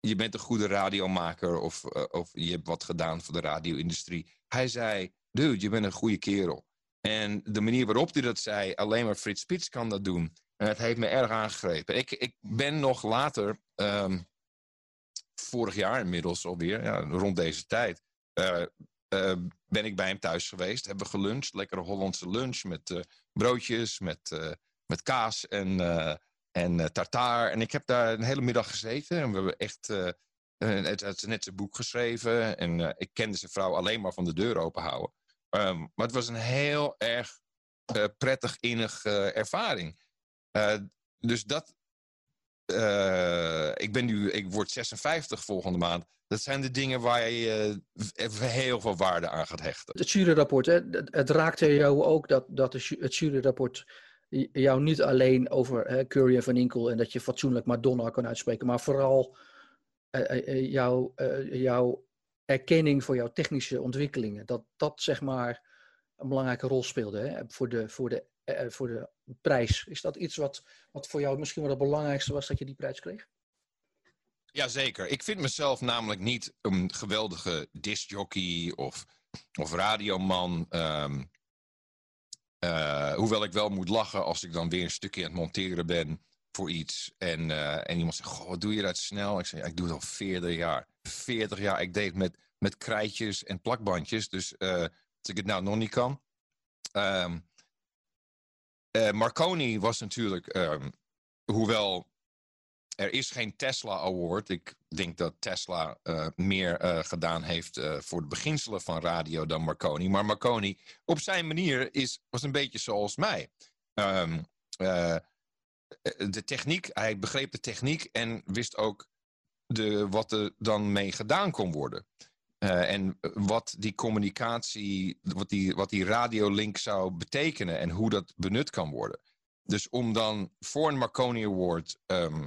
Je bent een goede radiomaker of, uh, of je hebt wat gedaan voor de radio-industrie. Hij zei, dude, je bent een goede kerel. En de manier waarop hij dat zei, alleen maar Frits Spits kan dat doen. En het heeft me erg aangegrepen. Ik, ik ben nog later... Um, vorig jaar inmiddels alweer, ja, rond deze tijd, uh, uh, ben ik bij hem thuis geweest. Hebben geluncht, lekkere Hollandse lunch met broodjes, met, met kaas en, en tartaar. En ik heb daar een hele middag gezeten en we hebben echt het, het net zijn boek geschreven. En ik kende zijn vrouw alleen maar van de deur open houden. Um, maar het was een heel erg prettig, innig ervaring. dus dat, uh, ik ben nu, ik word 56 volgende maand. Dat zijn de dingen waar je uh, heel veel waarde aan gaat hechten. Het juryrapport, hè, het raakte jou ook dat, dat het juryrapport jou niet alleen over hè, Curry en Van Inkel en dat je fatsoenlijk Madonna kan uitspreken, maar vooral uh, jouw, jouw erkenning voor jouw technische ontwikkelingen. Dat dat zeg maar een belangrijke rol speelde hè, voor, de, voor de eh, voor de prijs. Is dat iets wat, wat voor jou misschien wel het belangrijkste was dat je die prijs kreeg? Jazeker. Ik vind mezelf namelijk niet een geweldige discjockey of, of radioman. Um, uh, hoewel ik wel moet lachen als ik dan weer een stukje aan het monteren ben voor iets. En, uh, en iemand zegt, goh, wat doe je dat snel? Ik zeg, ik doe het al 40 jaar. 40 jaar. Ik deed het met, met krijtjes en plakbandjes. Dus uh, als ik het nou nog niet kan. Uh, Marconi was natuurlijk, um, hoewel er is geen Tesla Award. Ik denk dat Tesla uh, meer uh, gedaan heeft voor de beginselen van radio dan Marconi. Maar Marconi op zijn manier is, was een beetje zoals mij. Um, de techniek, hij begreep de techniek en wist ook de, wat er dan mee gedaan kon worden. En wat die communicatie, wat die, wat die radiolink zou betekenen en hoe dat benut kan worden. Dus om dan voor een Marconi Award, uh,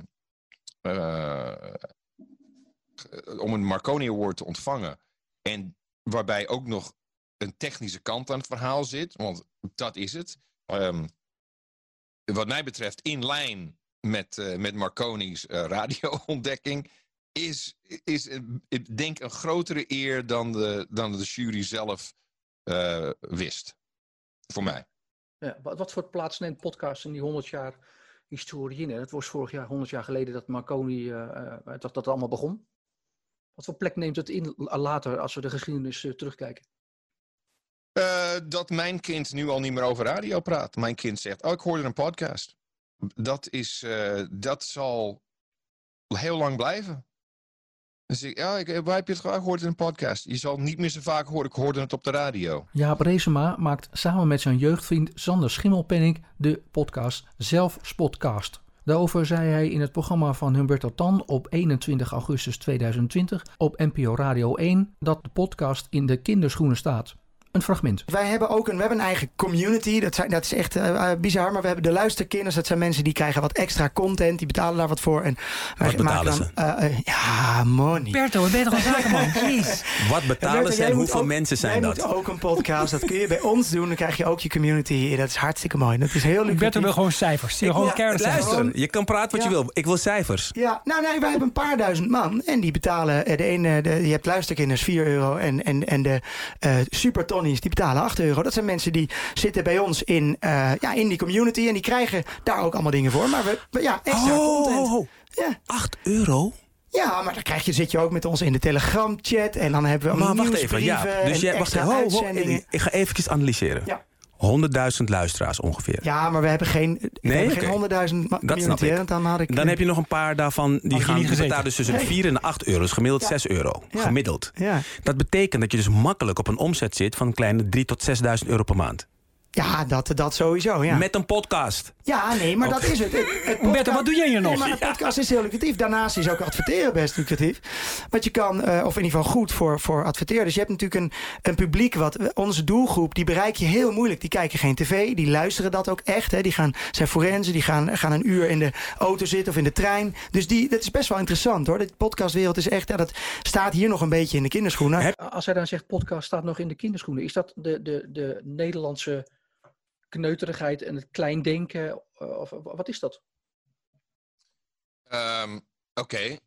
om een Marconi Award te ontvangen en waarbij ook nog een technische kant aan het verhaal zit, want dat is het. Um, wat mij betreft in lijn met, uh, met Marconi's radio-ontdekking is, is ik denk een grotere eer dan de, dan de jury zelf wist. Voor mij. Ja, wat voor plaats neemt podcast in die 100 jaar historie in? Het was vorig jaar, 100 jaar geleden, dat Marconi uh, dat, dat allemaal begon. Wat voor plek neemt het in later als we de geschiedenis uh, terugkijken? Dat mijn kind nu al niet meer over radio praat. Mijn kind zegt, oh, ik hoorde een podcast. Dat, is, dat zal heel lang blijven. Dus ik, ja, ik, waar heb je het gehoord in een podcast? Je zal het niet meer zo vaak horen. Ik hoorde het op de radio. Jaap Reesema maakt samen met zijn jeugdvriend Sander Schimmelpenning de podcast Zelfspodcast. Daarover zei hij in het programma van Humberto Tan op 21 augustus 2020 op NPO Radio 1 dat de podcast in de kinderschoenen staat. Een fragment. Wij hebben ook een, we hebben een eigen community. Dat, zijn, dat is echt uh, bizar. Maar we hebben de luisterkinders. Dat zijn mensen die krijgen wat extra content. Die betalen daar wat voor. En wij wat betalen dan, ze? Uh, uh, ja, money. Berto, wat ben je toch een zakenman? Jeez. Wat betalen Berto, ze en hoeveel ook, mensen zijn jij dat? moet ook een podcast. Dat kun je bij ons doen. Dan krijg je ook je community. Dat is hartstikke mooi. Dat is heel lucratief. Berto wil gewoon cijfers. Gewoon ja, Luister, je kan praten wat Ja. je wil. Ik wil cijfers. Ja, nou nee, wij hebben een paar duizend man. En die betalen, eh, de ene, de, je hebt luisterkinders 4 euro. En, en, en de uh, super die betalen 8 euro. Dat zijn mensen die zitten bij ons in, uh, ja, in die community. En die krijgen daar ook allemaal dingen voor. Maar we, we ja, extra Oh, content. oh, oh. Ja. 8 euro? Ja, maar dan krijg je, zit je ook met ons in de Telegram-chat. En dan hebben we Maar allemaal wacht even, ja. Dus jij, wacht even. Ho, ho, ik ga eventjes analyseren. Ja. 100.000 luisteraars ongeveer. Ja, maar we hebben geen, we Nee, hebben geen 100.000 ma- Dat snap community. ik. hè, want Dan, had ik, Dan heb je nog een paar daarvan die gaan betalen dus tussen de Nee. 4 en de 8 euro. Dus gemiddeld Ja. 6 euro. Ja. Gemiddeld. Ja. Dat betekent dat je dus makkelijk op een omzet zit van een kleine 3 tot 6.000 euro per maand. Ja, dat, dat sowieso, ja. Met een podcast. Ja, nee, maar dat is het. het, het podcast- wat doe jij hier nog? Nee, maar de podcast is heel lucratief. Daarnaast is ook adverteren best lucratief. Want je kan, eh, of in ieder geval goed voor, voor adverteerders. Je hebt natuurlijk een, een publiek, wat onze doelgroep, die bereik je heel moeilijk. Die kijken geen tv, die luisteren dat ook echt. Hè. Die gaan, zijn forensen, die gaan, gaan een uur in de auto zitten of in de trein. Dus die, dat is best wel interessant hoor. De podcastwereld is echt, ja, dat staat hier nog een beetje in de kinderschoenen. Als hij dan zegt podcast staat nog in de kinderschoenen, is dat de, de, de Nederlandse kneuterigheid en het kleindenken? eh, Of wat is dat? Ehm, Oké.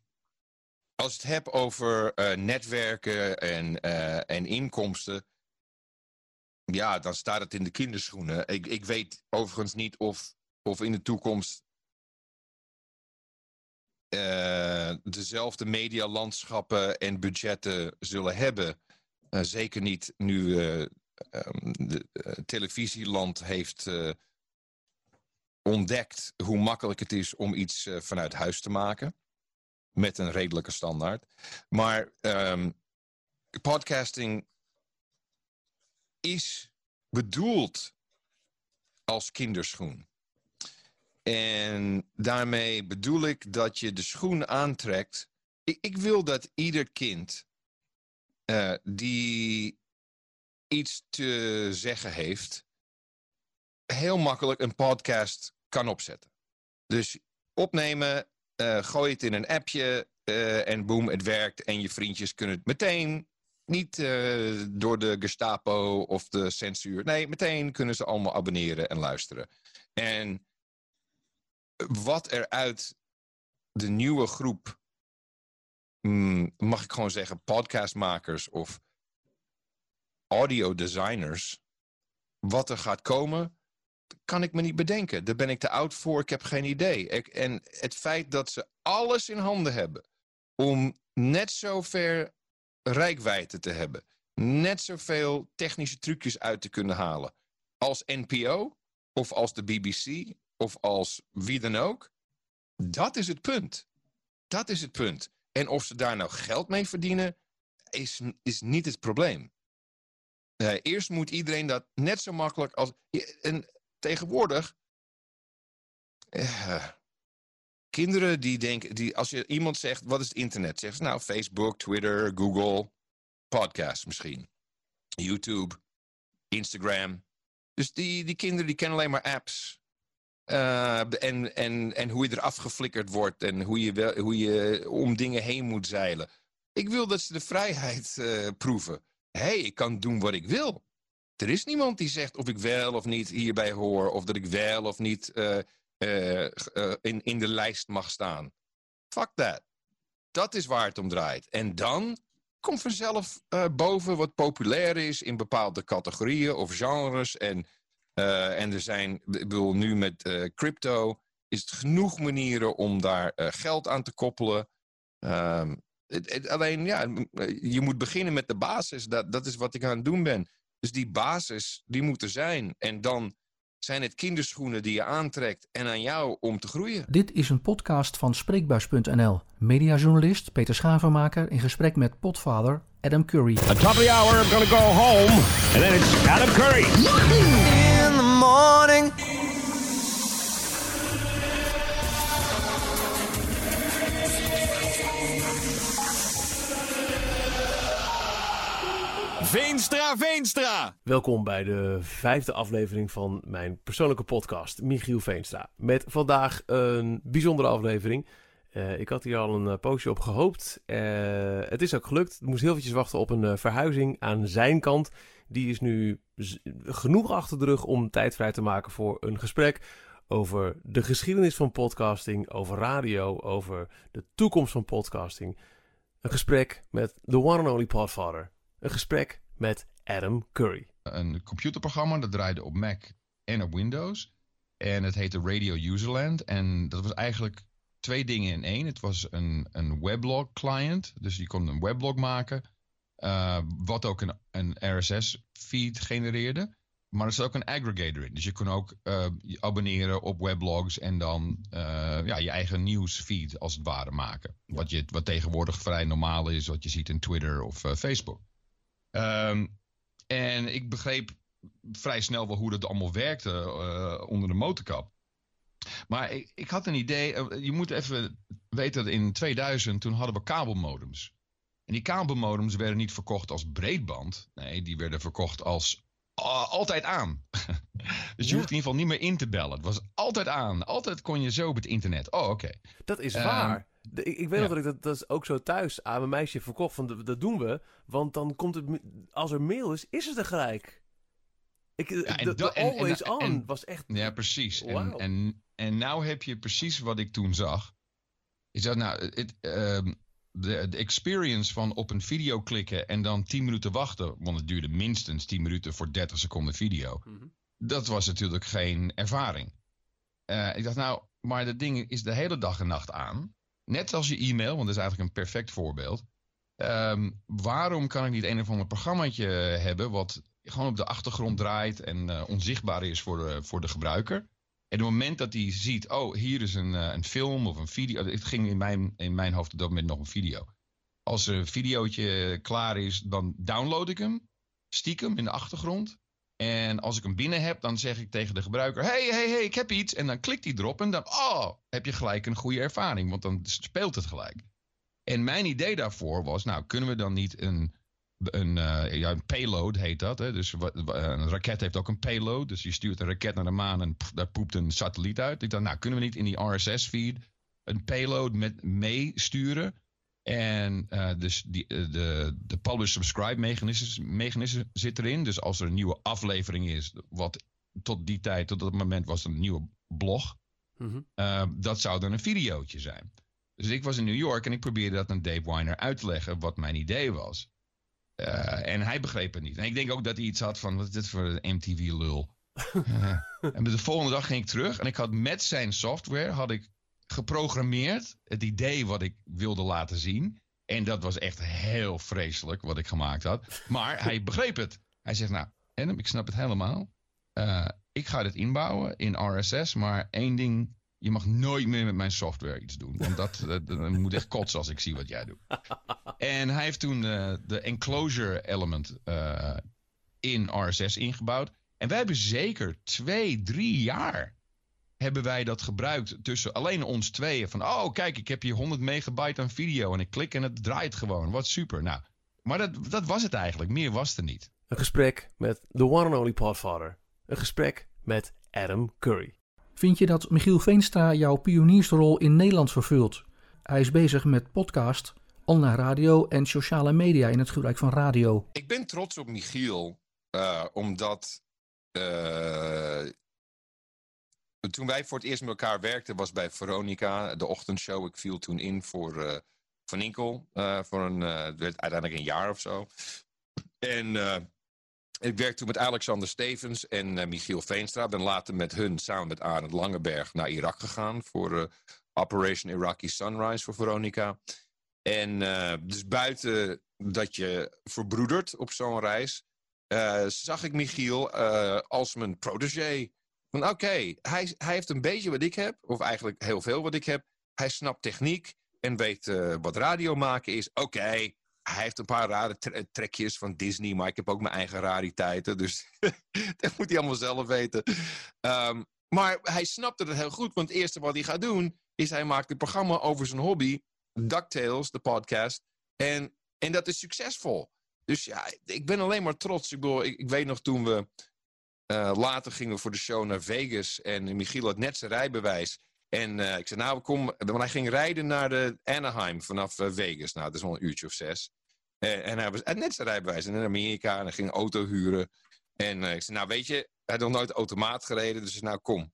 Als je het hebt over eh, netwerken en, eh, en inkomsten. Ja, dan staat het in de kinderschoenen. Ik, ik weet overigens niet of, of in de toekomst. eh, dezelfde medialandschappen en budgetten zullen hebben. Zeker niet nu ehm, de eh, televisieland heeft eh, ontdekt hoe makkelijk het is om iets eh, vanuit huis te maken. Met een redelijke standaard. Maar ehm, podcasting is bedoeld als kinderschoen. En daarmee bedoel ik dat je de schoen aantrekt. Ik, wil dat ieder kind die iets te zeggen heeft, heel makkelijk een podcast kan opzetten. Dus opnemen, eh, gooi het in een appje eh, en boem, het werkt. En je vriendjes kunnen het meteen, niet eh, door de Gestapo of de censuur. Nee, meteen kunnen ze allemaal abonneren en luisteren. En wat er uit de nieuwe groep, mm, mag ik gewoon zeggen, podcastmakers of audio designers, wat er gaat komen, kan ik me niet bedenken. Daar ben ik te oud voor, ik heb geen idee. En het feit dat ze alles in handen hebben om net zover rijkwijde te hebben, net zoveel technische trucjes uit te kunnen halen als NPO of als de BBC of als wie dan ook, dat is het punt. Dat is het punt. En of ze daar nou geld mee verdienen, is, is niet het probleem. Eh, eerst moet iedereen dat net zo makkelijk als. En tegenwoordig. eh, kinderen die denken. Die, als je iemand zegt: wat is het internet? Zeggen ze nou Facebook, Twitter, Google, podcast misschien. YouTube, Instagram. Dus die, die kinderen die kennen alleen maar apps. Eh, en, en, en hoe je eraf geflikkerd wordt en hoe je, wel, hoe je om dingen heen moet zeilen. Ik wil dat ze de vrijheid proeven. Hey, ik kan doen wat ik wil. Er is niemand die zegt of ik wel of niet hierbij hoor, of dat ik wel of niet eh, eh, eh, in, in de lijst mag staan. Fuck that. Dat is waar het om draait. En dan komt vanzelf boven wat populair is in bepaalde categorieën of genres. En, en er zijn, ik bedoel, nu met crypto is het genoeg manieren om daar geld aan te koppelen. Ehm, het, het- alleen, ja, m- je moet beginnen met de basis. Dat, dat is wat ik aan het doen ben. Dus die basis, die moet er zijn. En dan zijn het kinderschoenen die je aantrekt en aan jou om te groeien. Dit is een podcast van Spreekbuis.nl. Mediajournalist Peter Schavenmaker in gesprek met potvader Adam Curry. At top of the hour, I'm gonna go home. And then it's Adam Curry. In the morning. Veenstra! Welkom bij de vijfde aflevering van mijn persoonlijke podcast, Michiel Veenstra. Met vandaag een bijzondere aflevering. Uh, ik had hier al een uh, poosje op gehoopt. Uh, het is ook gelukt. Ik moest heel eventjes wachten op een verhuizing aan zijn kant. Die is nu genoeg achter de rug om tijd vrij te maken voor een gesprek over de geschiedenis van podcasting, over radio, over de toekomst van podcasting. Een gesprek met the one and only podfather. Een gesprek met Adam Curry. Een computerprogramma dat draaide op Mac en op Windows. En het heette Radio Userland. En dat was eigenlijk twee dingen in één. Het was een, een weblog client. Dus je kon een weblog maken. Uh, wat ook een, een RSS-feed genereerde. Maar er zat ook een aggregator in. Dus je kon ook uh, je abonneren op weblogs en dan uh, ja, je eigen nieuwsfeed als het ware maken. Wat, je, wat tegenwoordig vrij normaal is, wat je ziet in Twitter of Facebook. Um, en ik begreep vrij snel wel hoe dat allemaal werkte onder de motorkap. Maar ik, ik had een idee, je moet even weten dat in 2000 toen hadden we kabelmodems. En die kabelmodems werden niet verkocht als breedband. Nee, die werden verkocht als uh, altijd aan. dus je hoeft in ieder geval niet meer in te bellen. Het was altijd aan. Altijd kon je zo op het internet. Oh, oké. Dat is waar. Ik, ik, weet dat ik dat, dat is ook zo thuis aan mijn meisje verkocht. Van dat doen we. Want dan komt het. Als er mail is, is het er gelijk. Ik, ja, de, de always en, on was echt. Ja, precies. Wow. En, en, en nou heb je precies wat ik toen zag. Is dat nou. Het, uh, de, de experience van op een video klikken en dan 10 minuten wachten, want het duurde minstens 10 minuten voor 30 seconden video. Mm -hmm. Dat was natuurlijk geen ervaring. Uh, ik dacht, nou, maar dat ding is de hele dag en nacht aan. Net als je e-mail, want dat is eigenlijk een perfect voorbeeld. Um, waarom kan ik niet een of ander programmaatje hebben wat gewoon op de achtergrond draait en uh, onzichtbaar is voor de, voor de gebruiker? En op het moment dat hij ziet, oh, hier is een, uh, een film of een video. Het ging in mijn, in mijn hoofd op dat moment nog een video. Als er een videootje klaar is, dan download ik hem. Stiekem in de achtergrond. En als ik hem binnen heb, dan zeg ik tegen de gebruiker: hey, hey, hey, ik heb iets. En dan klikt hij erop en dan, oh, heb je gelijk een goede ervaring. Want dan speelt het gelijk. En mijn idee daarvoor was: nou, kunnen we dan niet een een, uh, ja, een payload heet dat. Hè? Dus een raket heeft ook een payload. Dus je stuurt een raket naar de maan en daar poept een satelliet uit. Ik dacht, nou kunnen we niet in die RSS-feed een payload met meesturen? En uh, dus die, uh, de, de publish-subscribe mechanisme, zit erin. Dus als er een nieuwe aflevering is, wat tot die tijd, tot dat moment was een nieuwe blog. Mm -hmm. uh, dat zou dan een videootje zijn. Dus ik was in New York en ik probeerde dat aan Dave Weiner uit te leggen wat mijn idee was. En hij begreep het niet. En ik denk ook dat hij iets had van, wat is dit voor MTV-lul? uh, en de volgende dag ging ik terug en ik had met zijn software had ik geprogrammeerd het idee wat ik wilde laten zien. En dat was echt heel vreselijk wat ik gemaakt had. Maar hij begreep het. Hij zegt, nou, Adam, ik snap het helemaal. Uh, ik ga dit inbouwen in RSS, maar één ding je mag nooit meer met mijn software iets doen. Want dat, dat, dat moet echt kotsen als ik zie wat jij doet. En hij heeft toen uh, de enclosure element uh, in RSS ingebouwd. En wij hebben zeker twee, drie jaar hebben wij dat gebruikt tussen alleen ons tweeën. Van, oh kijk, ik heb hier 100 megabyte aan video en ik klik en het draait gewoon. Wat super. Nou, maar dat, dat was het eigenlijk. Meer was er niet. Een gesprek met the one and only podfather. Een gesprek met Adam Curry. Vind je dat Michiel Veenstra jouw pioniersrol in Nederland vervult? Hij is bezig met podcast, online radio en sociale media in het gebruik van radio. Ik ben trots op Michiel, uh, omdat uh, toen wij voor het eerst met elkaar werkten was bij Veronica, de ochtendshow. Ik viel toen in voor uh, Van Inkel, voor een, het werd uiteindelijk een jaar of zo. En ik werkte toen met Alexander Stevens en Michiel Veenstra. Ben later met hun samen met Arend Langeberg naar Irak gegaan voor Operation Iraqi Sunrise voor Veronica. En dus buiten dat je verbroedert op zo'n reis, zag ik Michiel als mijn protégé. Van oké, hij, hij heeft een beetje wat ik heb, of eigenlijk heel veel wat ik heb. Hij snapt techniek en weet wat radio maken is. Oké, hij heeft een paar rare trekjes van Disney, maar ik heb ook mijn eigen rariteiten. Dus dat moet hij allemaal zelf weten. Um, maar hij snapte het heel goed, want het eerste wat hij gaat doen, is hij maakt een programma over zijn hobby, DuckTales, de podcast. En, en dat is succesvol. Dus ja, ik ben alleen maar trots. Ik, ik weet nog toen we eh, later gingen voor de show naar Vegas en Michiel had net zijn rijbewijs. En eh, ik zei, nou, kom, want hij ging rijden naar de Anaheim vanaf eh, Vegas. Nou, dat is wel een uurtje of zes. En, hij was net zijn rijbewijs in Amerika en ging auto huren. En ik zei, nou, weet je, hij had nog nooit automaat gereden, dus nou, kom.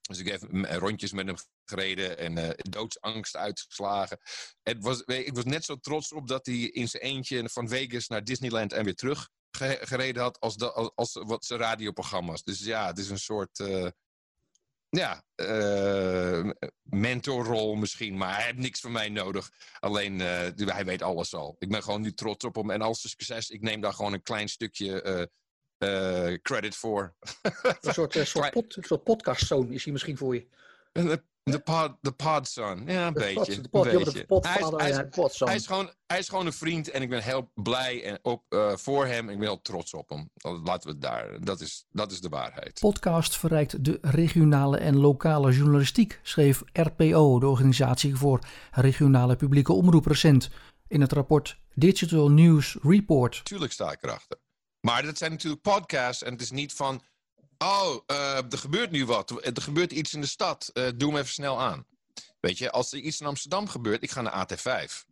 Dus ik heb rondjes met hem gereden en doodsangst uitgeslagen. Het was, ik was net zo trots op dat hij in zijn eentje van Vegas naar Disneyland en weer terug ge- gereden had als, de, als, als wat zijn radioprogramma's. Dus ja, het is een soort eh, ja, eh, mentorrol misschien, maar hij heeft niks van mij nodig. Alleen, eh, hij weet alles al. Ik ben gewoon nu trots op hem. En als succes, ik neem daar gewoon een klein stukje credit voor. Een soort, soort, pod, een soort podcastzoon is hij misschien voor je. De, pod, de podson, ja, een De beetje. de een de hij, is, ja, hij, de is, podson. hij, is gewoon, hij is gewoon een vriend en ik ben heel blij en op, eh, voor hem. Ik ben heel trots op hem. Laten we het daar, dat is, dat is de waarheid. Podcast verrijkt de regionale en lokale journalistiek, schreef RPO, de organisatie voor regionale publieke omroep, recent in het rapport Digital News Report. Tuurlijk sta ik erachter. Maar dat zijn natuurlijk podcasts en het is niet van... Oh, eh, er gebeurt nu wat. Er gebeurt iets in de stad. Eh, doe hem even snel aan. Weet je, als er iets in Amsterdam gebeurt, ik ga naar AT5.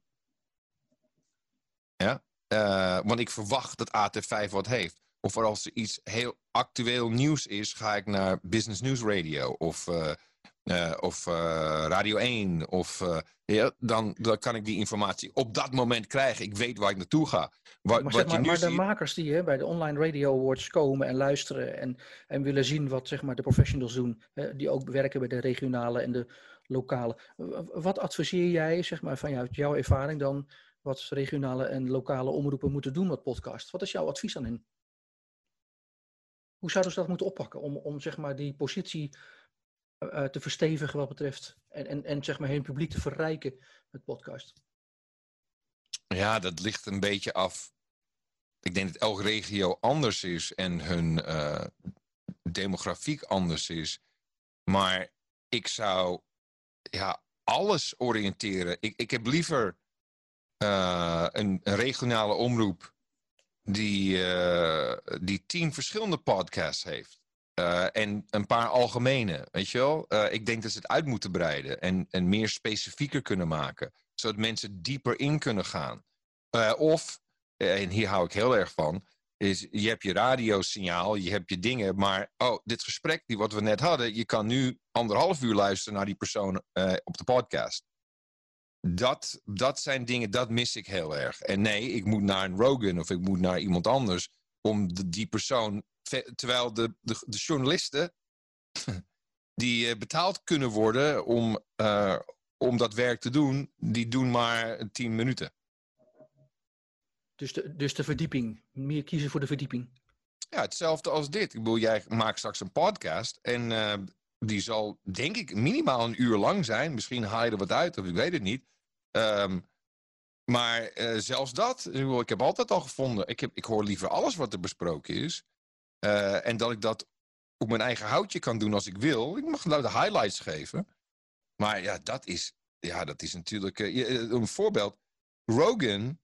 Ja? Eh, want ik verwacht dat AT5 wat heeft. Of als er iets heel actueel nieuws is, ga ik naar Business News Radio of, eh, of eh, Radio 1. Of, eh, ja, dan, dan kan ik die informatie op dat moment krijgen. Ik weet waar ik naartoe ga. Wat, Maar, wat zeg maar, je nu maar de makers die hè, bij de online radio awards komen en luisteren en, en willen zien wat zeg maar, de professionals doen, hè, die ook werken bij de regionale en de lokale. Wat adviseer jij zeg maar, vanuit jouw ervaring dan wat regionale en lokale omroepen moeten doen met podcast? Wat is jouw advies aan hen? Hoe zouden ze dat moeten oppakken om, om zeg maar, die positie eh, eh, te verstevigen wat betreft en, en, en zeg maar, hun publiek te verrijken met podcast? Ja, dat ligt een beetje af. Ik denk dat elke regio anders is en hun eh, demografiek anders is. Maar ik zou ja, alles oriënteren. Ik, ik heb liever een, regionale omroep die, die tien verschillende podcasts heeft. Eh, en een paar algemene, weet je wel? Eh, ik denk dat ze het uit moeten breiden en, en meer specifieker kunnen maken. Zodat mensen dieper in kunnen gaan. Eh, of, en hier hou ik heel erg van, is je hebt je radiosignaal, je hebt je dingen, maar oh, dit gesprek die wat we net hadden, je kan nu anderhalf uur luisteren naar die persoon op de podcast. Dat, dat zijn dingen, dat mis ik heel erg. En nee, ik moet naar een Rogan of ik moet naar iemand anders om de- die persoon. Terwijl de, de, de journalisten die eh, betaald kunnen worden om, eh, om dat werk te doen, die doen maar tien minuten. Dus de, dus de verdieping, meer kiezen voor de verdieping. Ja, hetzelfde als dit. Ik bedoel, jij maakt straks een podcast en eh, die zal, denk ik, minimaal een uur lang zijn. Misschien haal je er wat uit, of ik weet het niet. Ehm, maar eh, zelfs dat, ik, heb altijd al gevonden, ik, ik hoor liever alles wat er besproken is. Eh, en dat ik dat op mijn eigen houtje kan doen als ik wil. Ik mag nou de highlights geven. Maar ja, dat is, ja, dat is natuurlijk... eh, een voorbeeld. Rogan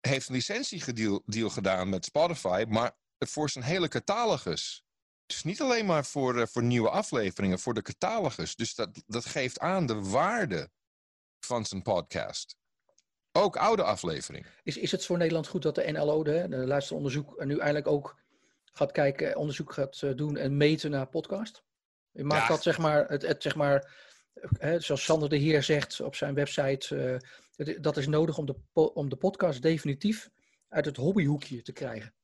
heeft een licentiedeal deal gedaan met Spotify, maar voor zijn hele catalogus. Dus niet alleen maar voor, voor nieuwe afleveringen, voor de catalogus. Dus dat, dat geeft aan de waarde van zijn podcast. Ook oude afleveringen. Is, is het voor Nederland goed dat de NLO, de, de luisteronderzoek, nu eindelijk ook gaat kijken, onderzoek gaat eh, doen en meten naar podcast? Je maakt Ja. dat zeg maar, het, het, zeg maar eh, hè, zoals Sander de Heer zegt op zijn website, eh, het- dat is nodig om de, om de podcast definitief uit het hobbyhoekje te krijgen.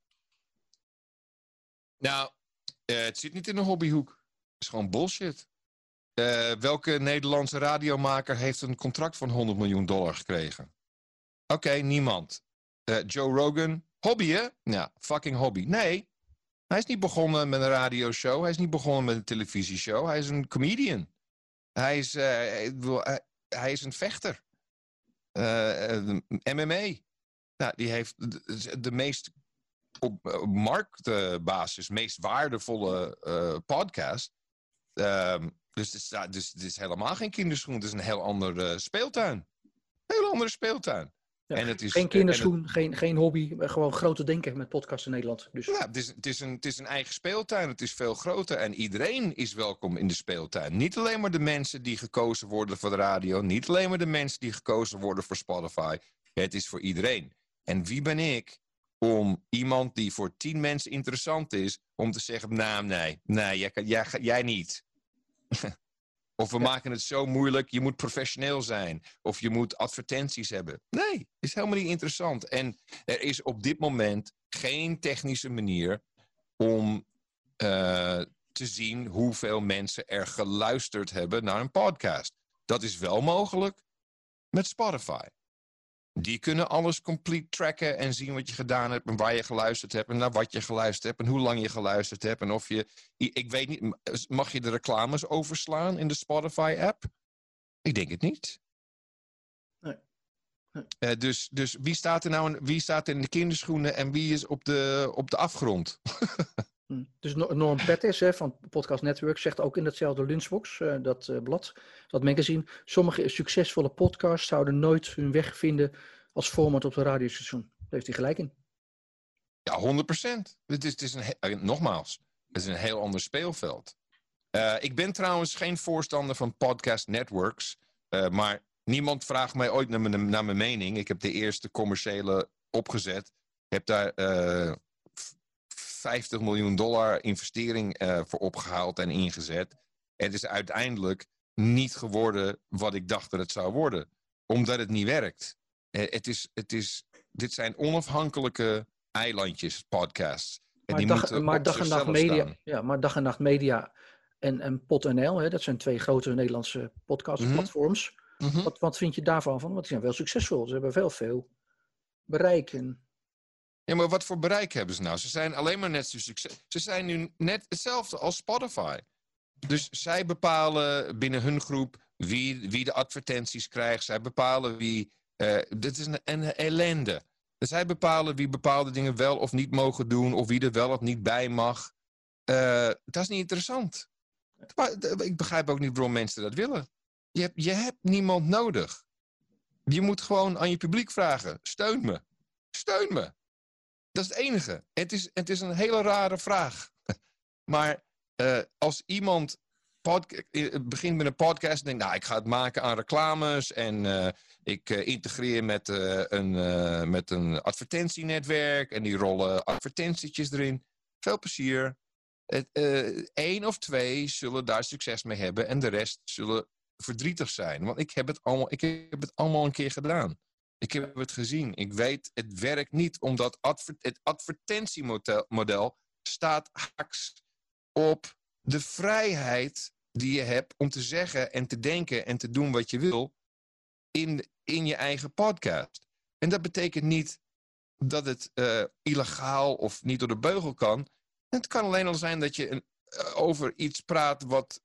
Nou, eh, het zit niet in een hobbyhoek. Het is gewoon bullshit. Eh, welke Nederlandse radiomaker heeft een contract van 100 miljoen dollar gekregen? Oké, niemand. Eh, Joe Rogan, hobby hè? Ja, fucking hobby. Nee, hij is niet begonnen met een radioshow. Hij is niet begonnen met een televisieshow. Hij is een comedian. Hij is, eh, hij is een vechter. Eh, eh, MMA. Nou, die heeft de, meest op eh, marktbasis meest waardevolle eh, podcast. Ehm, dus, het is, dus het is helemaal geen kinderschoen. Het is een heel andere speeltuin. Heel andere speeltuin. Ja, en het is, geen en kinderschoen, geen, geen hobby, gewoon grote denken met podcasts in Nederland. Dus Ja, het is, het, is een, het is een eigen speeltuin. Het is veel groter. En iedereen is welkom in de speeltuin. Niet alleen maar de mensen die gekozen worden voor de radio. Niet alleen maar de mensen die gekozen worden voor Spotify. Het is voor iedereen. En wie ben ik om iemand die voor tien mensen interessant is... om te zeggen, nou, nee, nee, jij, kan- jij, jij niet. of we maken het zo moeilijk, je moet professioneel zijn. Of je moet advertenties hebben. Nee, is helemaal niet interessant. En er is op dit moment geen technische manier om eh, te zien hoeveel mensen er geluisterd hebben naar een podcast. Dat is wel mogelijk met Spotify. Die kunnen alles complete tracken en zien wat je gedaan hebt en waar je geluisterd hebt en naar wat je geluisterd hebt en hoe lang je geluisterd hebt en of je, ik weet niet, mag je de reclames overslaan in de Spotify app? Ik denk het niet. Nee. Eh, dus, dus wie staat er nou in, wie staat er in de kinderschoenen en wie is op de, op de afgrond? Dus No- Norm Pettis hè, van Podcast Network zegt ook in datzelfde Lunchbox, eh, dat eh, blad, dat magazine, sommige succesvolle podcasts zouden nooit hun weg vinden als format op de radiostation. Daar heeft hij gelijk in. Ja, 100 procent. Het is, het is een, eh, nogmaals, het is een heel ander speelveld. Eh, ik ben trouwens geen voorstander van podcast networks, eh, maar niemand vraagt mij ooit naar mijn, naar mijn mening. Ik heb de eerste commerciële opgezet, heb daar eh, 50 miljoen dollar investering eh, voor opgehaald en ingezet. Het is uiteindelijk niet geworden wat ik dacht dat het zou worden, omdat het niet werkt. Eh, het is, het is, dit zijn onafhankelijke eilandjes, podcasts. En Maar dag, maar dag en nacht media, staan. ja, maar dag en nacht media en, en PodNL, hè, dat zijn twee grote Nederlandse podcastplatforms. Mhm. Wat, wat vind je daarvan? Van? Want die zijn wel succesvol. Ze hebben wel veel bereik. En, Ja, maar wat voor bereik hebben ze nou? Ze zijn alleen maar net zo succes. Ze zijn nu net hetzelfde als Spotify. Dus zij bepalen binnen hun groep wie, wie de advertenties krijgt. Zij bepalen wie. eh, dit is een, een ellende. Zij bepalen wie bepaalde dingen wel of niet mogen doen. Of wie er wel of niet bij mag. Eh, dat is niet interessant. Eh, ik begrijp ook niet waarom mensen dat willen. Je je hebt niemand nodig. Je moet gewoon aan je publiek vragen: steun me. Steun me. Dat is het enige. Het is, het is een hele rare vraag. Maar eh, als iemand eh, begint met een podcast en denkt, nou, ik ga het maken aan reclames en eh, ik integreer met, een, met een advertentienetwerk en die rollen advertentietjes erin. Veel plezier. Eén of twee zullen daar succes mee hebben en de rest zullen verdrietig zijn. Want ik heb het allemaal, ik heb het allemaal een keer gedaan. Ik heb het gezien. Ik weet, het werkt niet, omdat adver- het advertentiemodel model staat haaks op de vrijheid die je hebt om te zeggen en te denken en te doen wat je wil in, in je eigen podcast. En dat betekent niet dat het eh, illegaal of niet door de beugel kan. Het kan alleen al zijn dat je eh, over iets praat wat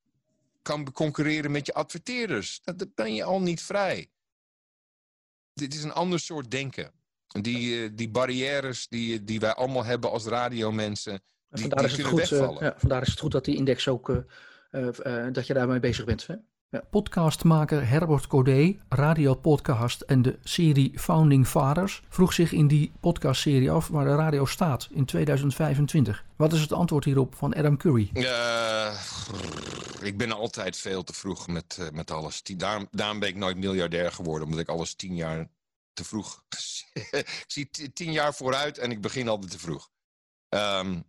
kan concurreren met je adverteerders. Dat, dat ben je al niet vrij. Dit is een ander soort denken. Die, eh, die barrières die, die wij allemaal hebben als radiomensen, en die, vandaar, die is het kunnen goed, eh, wegvallen. ja, vandaar is het goed dat die index ook, eh, dat je daarmee bezig bent. Hè? Ja. Podcastmaker Herbert Codé, radiopodcast en de serie Founding Fathers vroeg zich in die podcastserie af waar de radio staat in 2025. Wat is het antwoord hierop van Adam Curry? Eh, ik ben altijd veel te vroeg met, eh, met alles. Daarom, ben ik nooit miljardair geworden, omdat ik alles tien jaar te vroeg. ik zie tien jaar vooruit en ik begin altijd te vroeg. Ehm,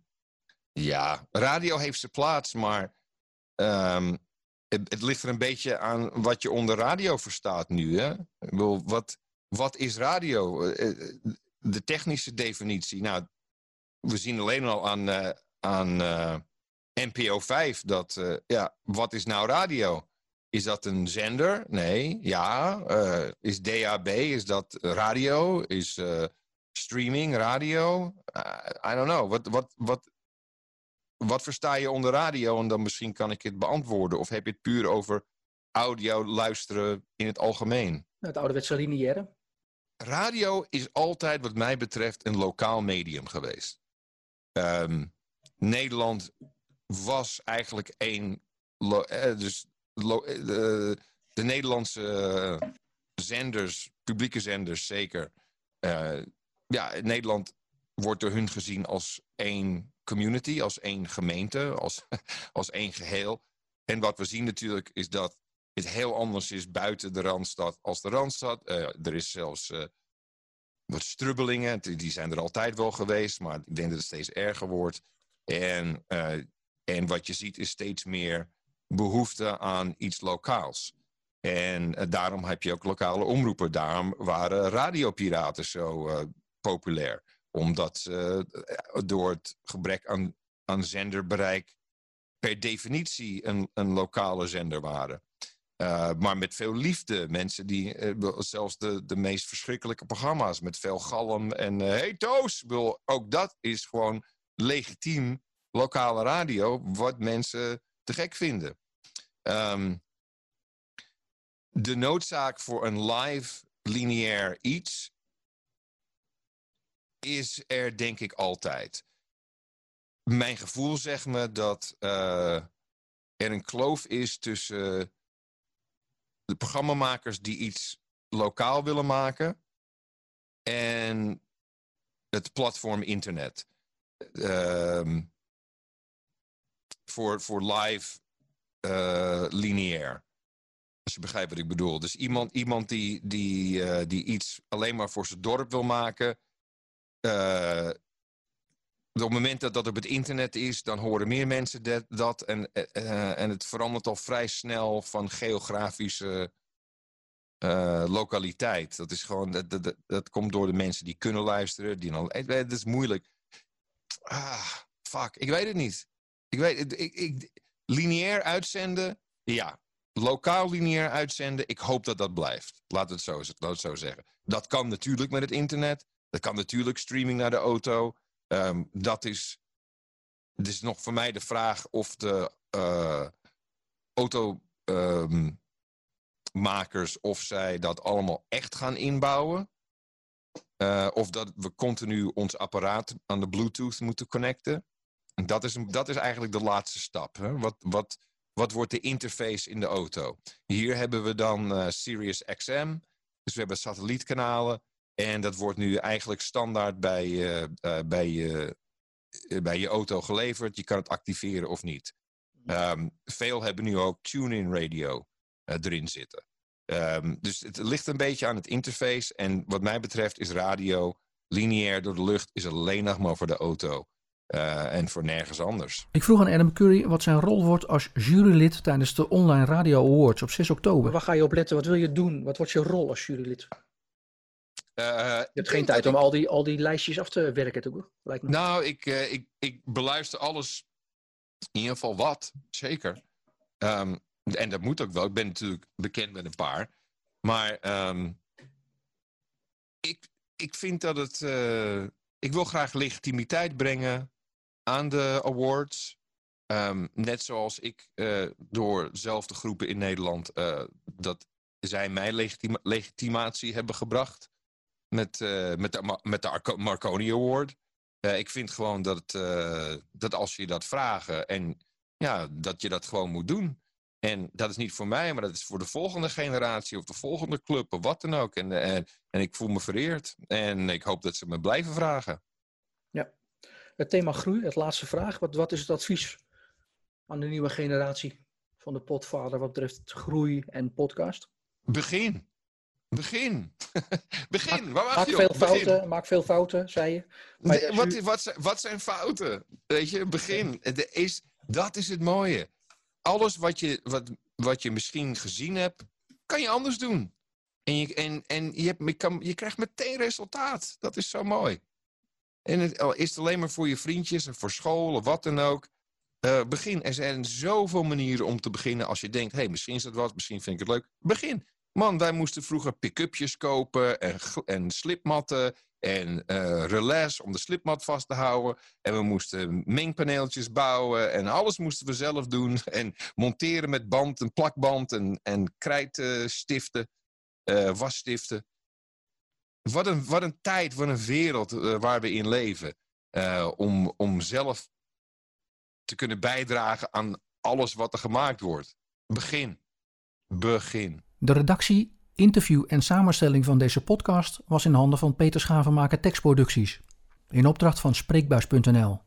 ja, radio heeft zijn plaats, maar ehm, het, ligt er een beetje aan wat je onder radio verstaat nu. Hè? Wat, wat is radio? Eh, eh, De technische definitie. Nou, we zien alleen al aan, eh, aan eh, NPO 5 dat, ja, wat is nou radio? Is dat een zender? Nee. Ja. Is DAB? Is dat radio? Is streaming radio? I don't know. Wat, wat, wat, wat versta je onder radio? En dan misschien kan ik het beantwoorden. Of heb je het puur over audio luisteren in het algemeen? Het ouderwetse lineaire. Radio is altijd, wat mij betreft, een lokaal medium geweest. Ehm, Nederland was eigenlijk één. eh, dus lo- eh, de, de Nederlandse eh, zenders, publieke zenders zeker. Uh, ja, Nederland wordt door hun gezien als één community, als één gemeente, als, als één geheel. En wat we zien natuurlijk is dat het heel anders is buiten de Randstad als de Randstad. Uh, er is zelfs uh, wat strubbelingen, die zijn er altijd wel geweest, maar ik denk dat het steeds erger wordt. En, uh, en wat je ziet is steeds meer behoefte aan iets lokaals. En daarom heb je ook lokale omroepen. Daarom waren radiopiraten zo populair. Omdat ze door het gebrek aan, aan zenderbereik per definitie een, een lokale zender waren. Uh, maar met veel liefde. Mensen die uh, zelfs de, de meest verschrikkelijke programma's met veel galm en uh, Toos. Ook dat is gewoon legitiem lokale radio, wat mensen te gek vinden. Um, de noodzaak voor een live lineair iets is er denk ik altijd. Mijn gevoel zegt me dat er een kloof is tussen de programmamakers die iets lokaal willen maken en het platform internet. Uh, voor, voor live uh, lineair. Als je begrijpt wat ik bedoel. Dus iemand, iemand die, die, uh, die iets alleen maar voor zijn dorp wil maken. Uh, op het moment dat dat op het internet is, dan horen meer mensen dat. en, uh, en het verandert al vrij snel van geografische uh, lokaliteit. Dat is gewoon, dat, dat, dat, komt door de mensen die kunnen luisteren. Die dan, het is moeilijk. Ah, fuck, ik weet het niet. Ik weet, ik, ik, lineair uitzenden, ja. Lokaal lineair uitzenden, ik hoop dat dat blijft. Laat het zo, laat het zo zeggen. Dat kan natuurlijk met het internet. Dat kan natuurlijk streaming naar de auto. Um, dat is, het is nog voor mij de vraag of de uh, automakers um, of zij dat allemaal echt gaan inbouwen. Uh, of dat we continu ons apparaat aan de Bluetooth moeten connecten. Dat is, dat is eigenlijk de laatste stap. Hè? Wat, wat, wat wordt de interface in de auto? Hier hebben we dan uh, Sirius XM. Dus we hebben satellietkanalen. En dat wordt nu eigenlijk standaard bij, uh, uh, bij, uh, bij je auto geleverd. Je kan het activeren of niet. Um, veel hebben nu ook tune-in radio erin zitten. Um, dus het ligt een beetje aan het interface. En wat mij betreft is radio lineair door de lucht is alleen nog maar voor de auto. en voor nergens anders. Ik vroeg aan Adam Curry wat zijn rol wordt als jurylid tijdens de Online Radio Awards op 6 oktober. Waar ga je op letten? Wat wil je doen? Wat wordt je rol als jurylid? Uh, je hebt geen tijd om ik... al, die, al die lijstjes af te werken, toch? Lijkt me. Nou, ik, uh, ik, ik beluister alles, in ieder geval wat, zeker. Um, en dat moet ook wel. Ik ben natuurlijk bekend met een paar. Maar um, ik, ik vind dat het. Uh, ik wil graag legitimiteit brengen aan de awards. Um, net zoals ik door dezelfde groepen in Nederland. dat zij mij legitima legitimatie hebben gebracht met, uh, met, de, met de Marconi Award. Uh, ik vind gewoon dat, uh, dat als je dat vragen en ja, dat je dat gewoon moet doen. En dat is niet voor mij, maar dat is voor de volgende generatie of de volgende club of wat dan ook. En, en, en ik voel me vereerd. En ik hoop dat ze me blijven vragen. Ja. Het thema groei, het laatste vraag. Wat, wat is het advies aan de nieuwe generatie van de potvader wat betreft groei en podcast? Begin. Begin. Begin. Waar maak je veel fouten, maak veel fouten, zei je. Nee, wat, wat, zijn, wat zijn fouten? Weet je, begin. De is, dat is het mooie. Alles wat je, wat, wat je misschien gezien hebt, kan je anders doen. En je, en, en je, hebt, je, kan, je krijgt meteen resultaat. Dat is zo mooi. En het, is het alleen maar voor je vriendjes of voor school of wat dan ook. Uh, begin. Er zijn zoveel manieren om te beginnen. Als je denkt, hé, hey, misschien is dat wat, misschien vind ik het leuk. Begin. Man, wij moesten vroeger pick-upjes kopen en, en slipmatten en uh, relais om de slipmat vast te houden. En we moesten mengpaneeltjes bouwen en alles moesten we zelf doen. En monteren met band en plakband en, en krijtstiften, uh, wasstiften. Wat een, wat een tijd, wat een wereld uh, waar we in leven. om, om zelf te kunnen bijdragen aan alles wat er gemaakt wordt. Begin. Begin. De redactie interview en samenstelling van deze podcast was in handen van Peter Schavenmaker Tekstproducties. In opdracht van Spreekbuis.nl.